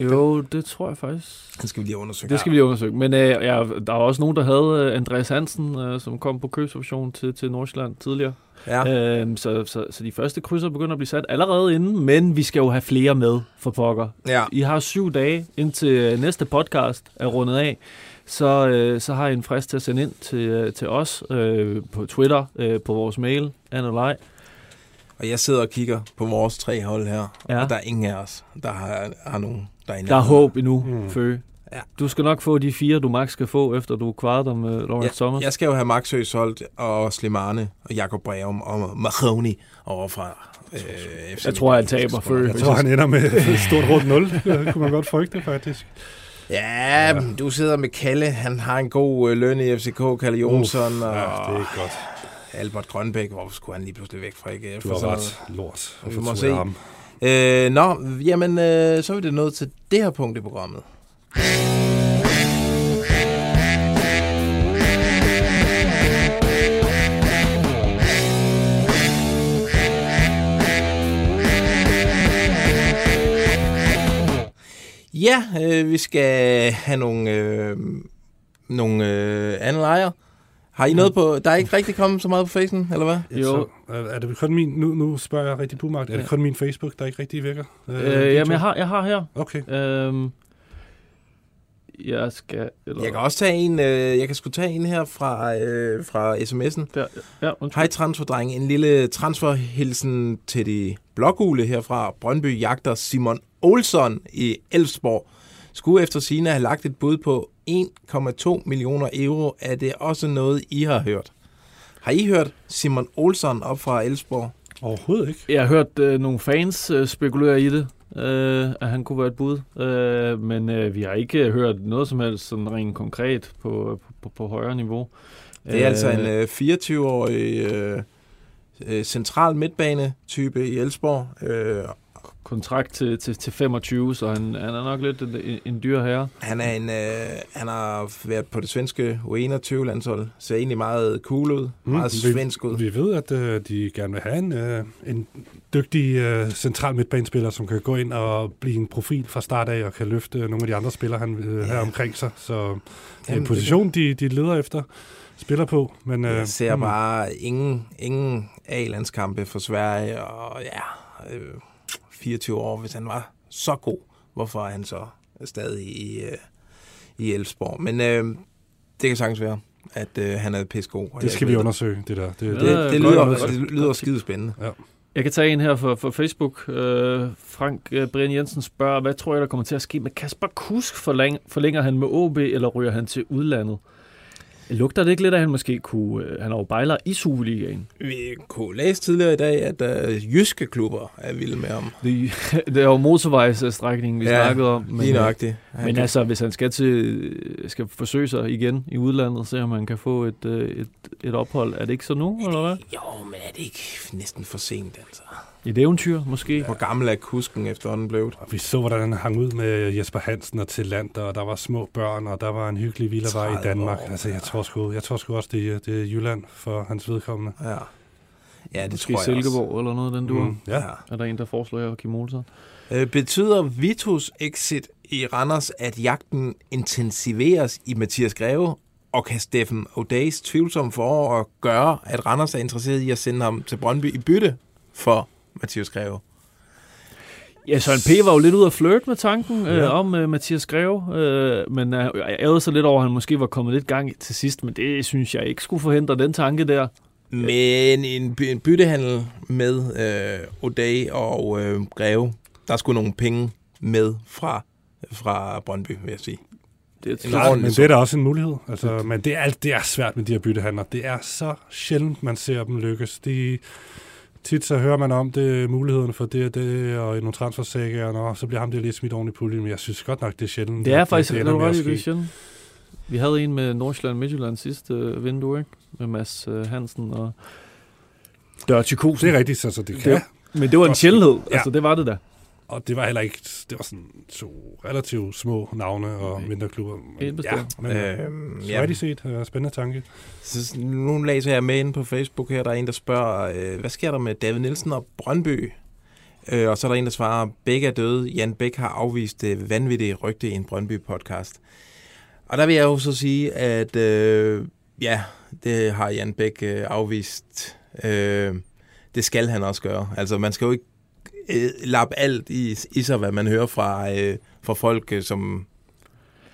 Speaker 4: Jo, det tror jeg faktisk.
Speaker 3: den skal vi lige undersøge.
Speaker 4: Det skal vi lige undersøge. Men øh, ja, der er også nogen, der havde øh, Andreas Hansen, øh, som kom på købsoption til, til Nordsjælland tidligere.
Speaker 3: Ja.
Speaker 4: Øhm, så, så, så de første krydser begynder at blive sat allerede inden, men vi skal jo have flere med for pokker.
Speaker 3: ja.
Speaker 4: I har syv dage indtil øh, næste podcast er rundet af. Så, øh, så har I en frist til at sende ind til, øh, til os øh, på Twitter, øh, på vores mail, Annelej.
Speaker 3: Og jeg sidder og kigger på vores tre hold her,
Speaker 4: ja.
Speaker 3: og der er ingen af os, der har, har nogen, der er inde.
Speaker 4: Der er håb endnu,
Speaker 2: Mm.
Speaker 4: mm. Fø.
Speaker 3: Ja.
Speaker 4: Du skal nok få de fire, du max skal få, efter du kvarede dig med Lawrence
Speaker 3: Ja,
Speaker 4: Thomas.
Speaker 3: jeg skal jo have Maxø solgt, og Slimane, og Jakob Breum, og Mahoney overfra. Øh, FC
Speaker 4: Jeg tror, han taber Fø.
Speaker 2: Jeg tror, han ender med et stort rundt 0. Det kunne man godt frygte, faktisk.
Speaker 3: Ja, ja, du sidder med Kalle. Han har en god øh, løn i FCK, Kalle Jonsson.
Speaker 2: Uff,
Speaker 3: og
Speaker 2: ja, det er godt.
Speaker 3: Albert Grønbæk. Hvorfor skulle han lige pludselig væk fra
Speaker 2: har
Speaker 3: Og så-
Speaker 2: ret. Lort.
Speaker 3: Vi
Speaker 2: Hvorfor
Speaker 3: må se.
Speaker 2: ham?
Speaker 3: Øh, nå, jamen, øh, så er vi det nået til det her punkt i programmet. Ja, øh, vi skal have nogle, øh, nogle øh, andre lejre. Har I noget på... Der er ikke rigtig kommet så meget på facen, eller hvad?
Speaker 4: Jo.
Speaker 2: Så, er er det kun min... Nu, nu spørger jeg rigtig bumagt. Er det kun min Facebook, der ikke rigtig virker?
Speaker 4: Øh, jamen, jeg har, jeg har her.
Speaker 2: Okay.
Speaker 4: Øhm, jeg skal... Eller,
Speaker 3: Jeg kan også tage en, øh, jeg kan sgu tage en her fra, øh, fra sms'en.
Speaker 4: Der, ja, undskyld.
Speaker 3: Hej transferdreng, en lille transferhilsen til de blågule herfra. Brøndby jagter Simon Olsson i Elfsborg. Skulle efter sine have lagt et bud på 1,2 millioner euro. Er det også noget, I har hørt? Har I hørt Simon Olsson op fra Elfsborg?
Speaker 2: Overhovedet ikke.
Speaker 4: Jeg har hørt øh, nogle fans øh, spekulere i det, øh, at han kunne være et bud. Øh, men øh, vi har ikke hørt noget som helst sådan rent konkret på, på, på, på højere niveau.
Speaker 3: Det er altså en øh, 24-årig øh, øh, central midtbane-type i Elfsborg. Øh,
Speaker 4: kontrakt til, til, til 25, så han, han er nok lidt en, en, en dyr herre.
Speaker 3: Han, er en, øh, han har været på det svenske U21-landshold. Ser egentlig meget cool ud. Mm, meget
Speaker 2: vi,
Speaker 3: svensk ud.
Speaker 2: Vi ved, at øh, de gerne vil have en, øh, en dygtig øh, central midtbanespiller, som kan gå ind og blive en profil fra start af, og kan løfte nogle af de andre spillere, han øh,
Speaker 3: Ja.
Speaker 2: omkring sig. Så det er
Speaker 3: Jamen,
Speaker 2: en position, de, de leder efter spiller på. Men, øh,
Speaker 3: Jeg ser
Speaker 2: hmm,
Speaker 3: bare ingen, ingen A-landskampe for Sverige, og ja, øh, 24 år, hvis han var så god, hvorfor er han så stadig i, øh, i Elfsborg. Men øh, det kan sagtens være, at øh, han er pissegod.
Speaker 2: Det skal vi undersøge, det der. Det,
Speaker 3: Det, det, det, lyder, det lyder skide spændende.
Speaker 2: Ja.
Speaker 4: Jeg kan tage en her for, for Facebook. Øh, Frank øh, Brian Jensen spørger, hvad tror jeg, der kommer til at ske med Kasper Kusk? Forlæng, forlænger han med OB, eller ryger han til udlandet? Lugter det ikke lidt, at han måske kunne... Øh, han er jo bejler i Superligaen.
Speaker 3: Vi kunne læse tidligere i dag, at øh, jyske klubber er vilde med ham.
Speaker 4: Det, det er jo motorvejsstrækningen, vi ja, snakkede om.
Speaker 3: Men, lige nøjagtigt. Han
Speaker 4: Men
Speaker 3: kan-
Speaker 4: altså, hvis han skal til skal forsøge sig igen i udlandet, se om han kan få et, øh, et, et ophold. Er det ikke så nu, eller hvad?
Speaker 3: Jo, men er det ikke næsten for sent, altså?
Speaker 4: Et eventyr, måske?
Speaker 3: Hvor gammel er kusken efterhånden blevet?
Speaker 2: Og vi så, hvordan han hang ud med Jesper Hansen og til land, og der var små børn, og der var en hyggelig villavej i
Speaker 3: 30
Speaker 2: Danmark.
Speaker 3: år,
Speaker 2: altså, jeg tror sgu, jeg tror sgu også, det er, det er Jylland for hans vedkommende.
Speaker 3: Ja. Ja, det
Speaker 4: Måske
Speaker 3: tror jeg
Speaker 4: Silkeborg
Speaker 3: også.
Speaker 4: eller noget, den du
Speaker 2: Mm, ja.
Speaker 4: Er der en, der foreslår Joachim Olsen?
Speaker 3: Øh, betyder Vitus exit i Randers, at jagten intensiveres i Mathias Greve, og kan Steffen O'Days tvivlsom forår gøre, at Randers er interesseret i at sende ham til Brøndby i bytte for Mathias Greve?
Speaker 4: Ja, Søren P. var jo lidt ude at flirt med tanken øh,
Speaker 3: Ja.
Speaker 4: om øh, Mathias Greve, øh, men øh, jeg ærede så lidt over, at han måske var kommet lidt gang til sidst, men det synes jeg ikke skulle forhindre den tanke der.
Speaker 3: Men en, by- en byttehandel med øh, O'Day og øh, Greve, der skulle nogle penge med fra, fra Brøndby, vil jeg sige.
Speaker 4: Det er
Speaker 2: Klart, men det er da også en mulighed. Altså, men det er, alt- det er svært med de her byttehandler. Det er så sjældent, man ser dem lykkes. De, tit så hører man om det, muligheden for det og det, og i nogle transfersager, og så bliver ham der lige smidt oven i puljen, men jeg synes godt nok, det er sjældent.
Speaker 4: Det er faktisk
Speaker 2: det
Speaker 4: det, det, det, sjældent. Vi havde en med Nordsjælland Midtjylland sidste øh, vindue, ikke? Med Mads øh, Hansen og Dirty Kosen.
Speaker 2: Det er rigtigt, så, så det kan.
Speaker 4: Det, men det var en sjældenhed.
Speaker 2: Ja.
Speaker 4: Altså, det var det da.
Speaker 2: Og det var heller ikke, det var sådan to relativt små navne og mindre klubber.
Speaker 4: Bestemt.
Speaker 2: Ja, men øh,
Speaker 3: Øhm,
Speaker 2: så er de set. Øh, spændende tanke.
Speaker 3: Så nu læser jeg med inde på Facebook her, der er en, der spørger, øh, hvad sker der med David Nielsen og Brøndby? Øh, og så er der en, der svarer, begge er døde. Jan Bæk har afvist det vanvittige rygte i en Brøndby-podcast. Og der vil jeg jo så sige, at øh, ja, det har Jan Bæk øh, afvist. Øh, det skal han også gøre. Altså, man skal jo ikke øh, lappe alt i, i sig, hvad man hører fra, øh, fra folk, øh, som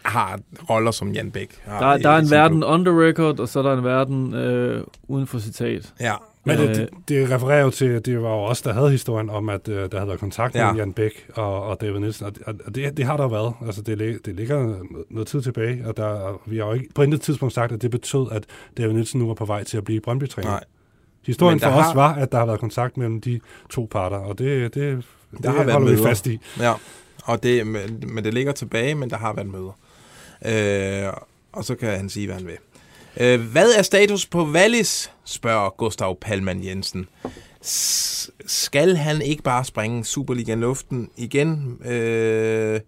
Speaker 3: har roller som Jan Bæk. har
Speaker 4: Der, der er en verden
Speaker 3: klub.
Speaker 4: on the record, og så er der en verden øh, uden for citat.
Speaker 3: Ja,
Speaker 2: Men
Speaker 4: Øh,
Speaker 2: det, det, det refererer jo til, at det var jo os, der havde historien om, at øh, der havde været kontakt
Speaker 3: Ja.
Speaker 2: med Jan Bæk og, og David Nielsen, og, og og det, det har der jo været. Altså, det, det ligger noget, tid tilbage, og der, vi har jo ikke på intet tidspunkt sagt, at det betød, at David Nielsen nu var på vej til at blive Brøndby-træner.
Speaker 3: Nej.
Speaker 2: Historien for os
Speaker 3: har-
Speaker 2: var, at der har været kontakt mellem de to parter, og det, det, det
Speaker 3: Der har været
Speaker 2: holder vi
Speaker 3: møder.
Speaker 2: fast i.
Speaker 3: Ja, og det, men, men det ligger tilbage, men der har været møder. Øh, og så kan han sige, hvad han vil. Øh, hvad er status på Wallis, spørger Gustav Palman Jensen. S- skal han ikke bare springe Superligaen luften igen? Øh,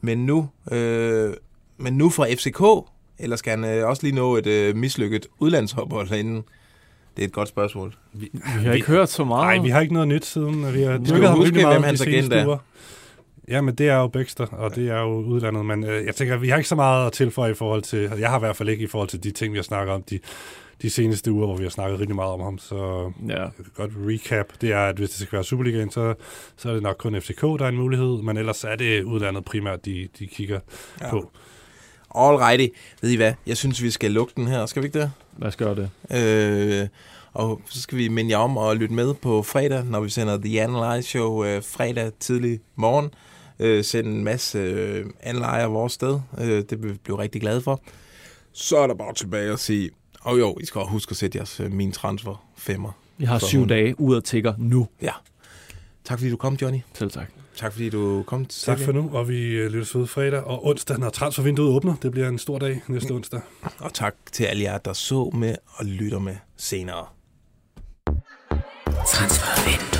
Speaker 3: men nu øh, men nu fra FCK? Eller skal han øh, også lige nå et øh, mislykket udlandsophold inden? Det er et godt spørgsmål.
Speaker 2: Vi,
Speaker 4: Vi har ikke hørt så meget.
Speaker 2: Nej, vi har ikke noget nyt siden. Vi har
Speaker 3: skal
Speaker 2: dyrket ham rigtig meget de
Speaker 3: hans agent
Speaker 2: seneste
Speaker 3: er.
Speaker 2: uger. Ja, men det er jo Baxter, og det er jo udlandet. Men øh, jeg tænker, vi har ikke så meget at tilføje i forhold til... Jeg har i hvert fald ikke i forhold til de ting, vi har snakket om de, de seneste uger, hvor vi har snakket rigtig meget om ham. Så
Speaker 4: Ja.
Speaker 2: godt recap, det er, at hvis det skal være Superligaen, så, så er det nok kun FCK, der er en mulighed. Men ellers er det udlandet primært, de, de kigger
Speaker 3: ja.
Speaker 2: på.
Speaker 3: Alrighty. Ved I hvad? Jeg synes, vi skal lukke den her. Skal vi ikke det?
Speaker 4: Lad os gøre det.
Speaker 3: Øh, og så skal vi minde jer om at lytte med på fredag, når vi sender The Analyze Show øh, fredag tidlig morgen. Øh, sende en masse øh, anlejer vores sted. Øh, det vil vi blive rigtig glade for. Så er der bare tilbage at sige, og jo, I skal huske at sætte jeres øh, min transfer femmer.
Speaker 4: Vi har syv
Speaker 3: hun.
Speaker 4: dage ud at tigger nu.
Speaker 3: Ja. Tak fordi du kom, Johnny.
Speaker 4: Selv tak.
Speaker 3: Tak fordi du kom.
Speaker 2: Tak for nu, og vi øh, lyttes ved fredag og onsdag, når transfervinduet åbner. Det bliver en stor dag næste onsdag.
Speaker 3: Og tak til alle jer, der så med og lytter med senere.
Speaker 11: Transfervindue.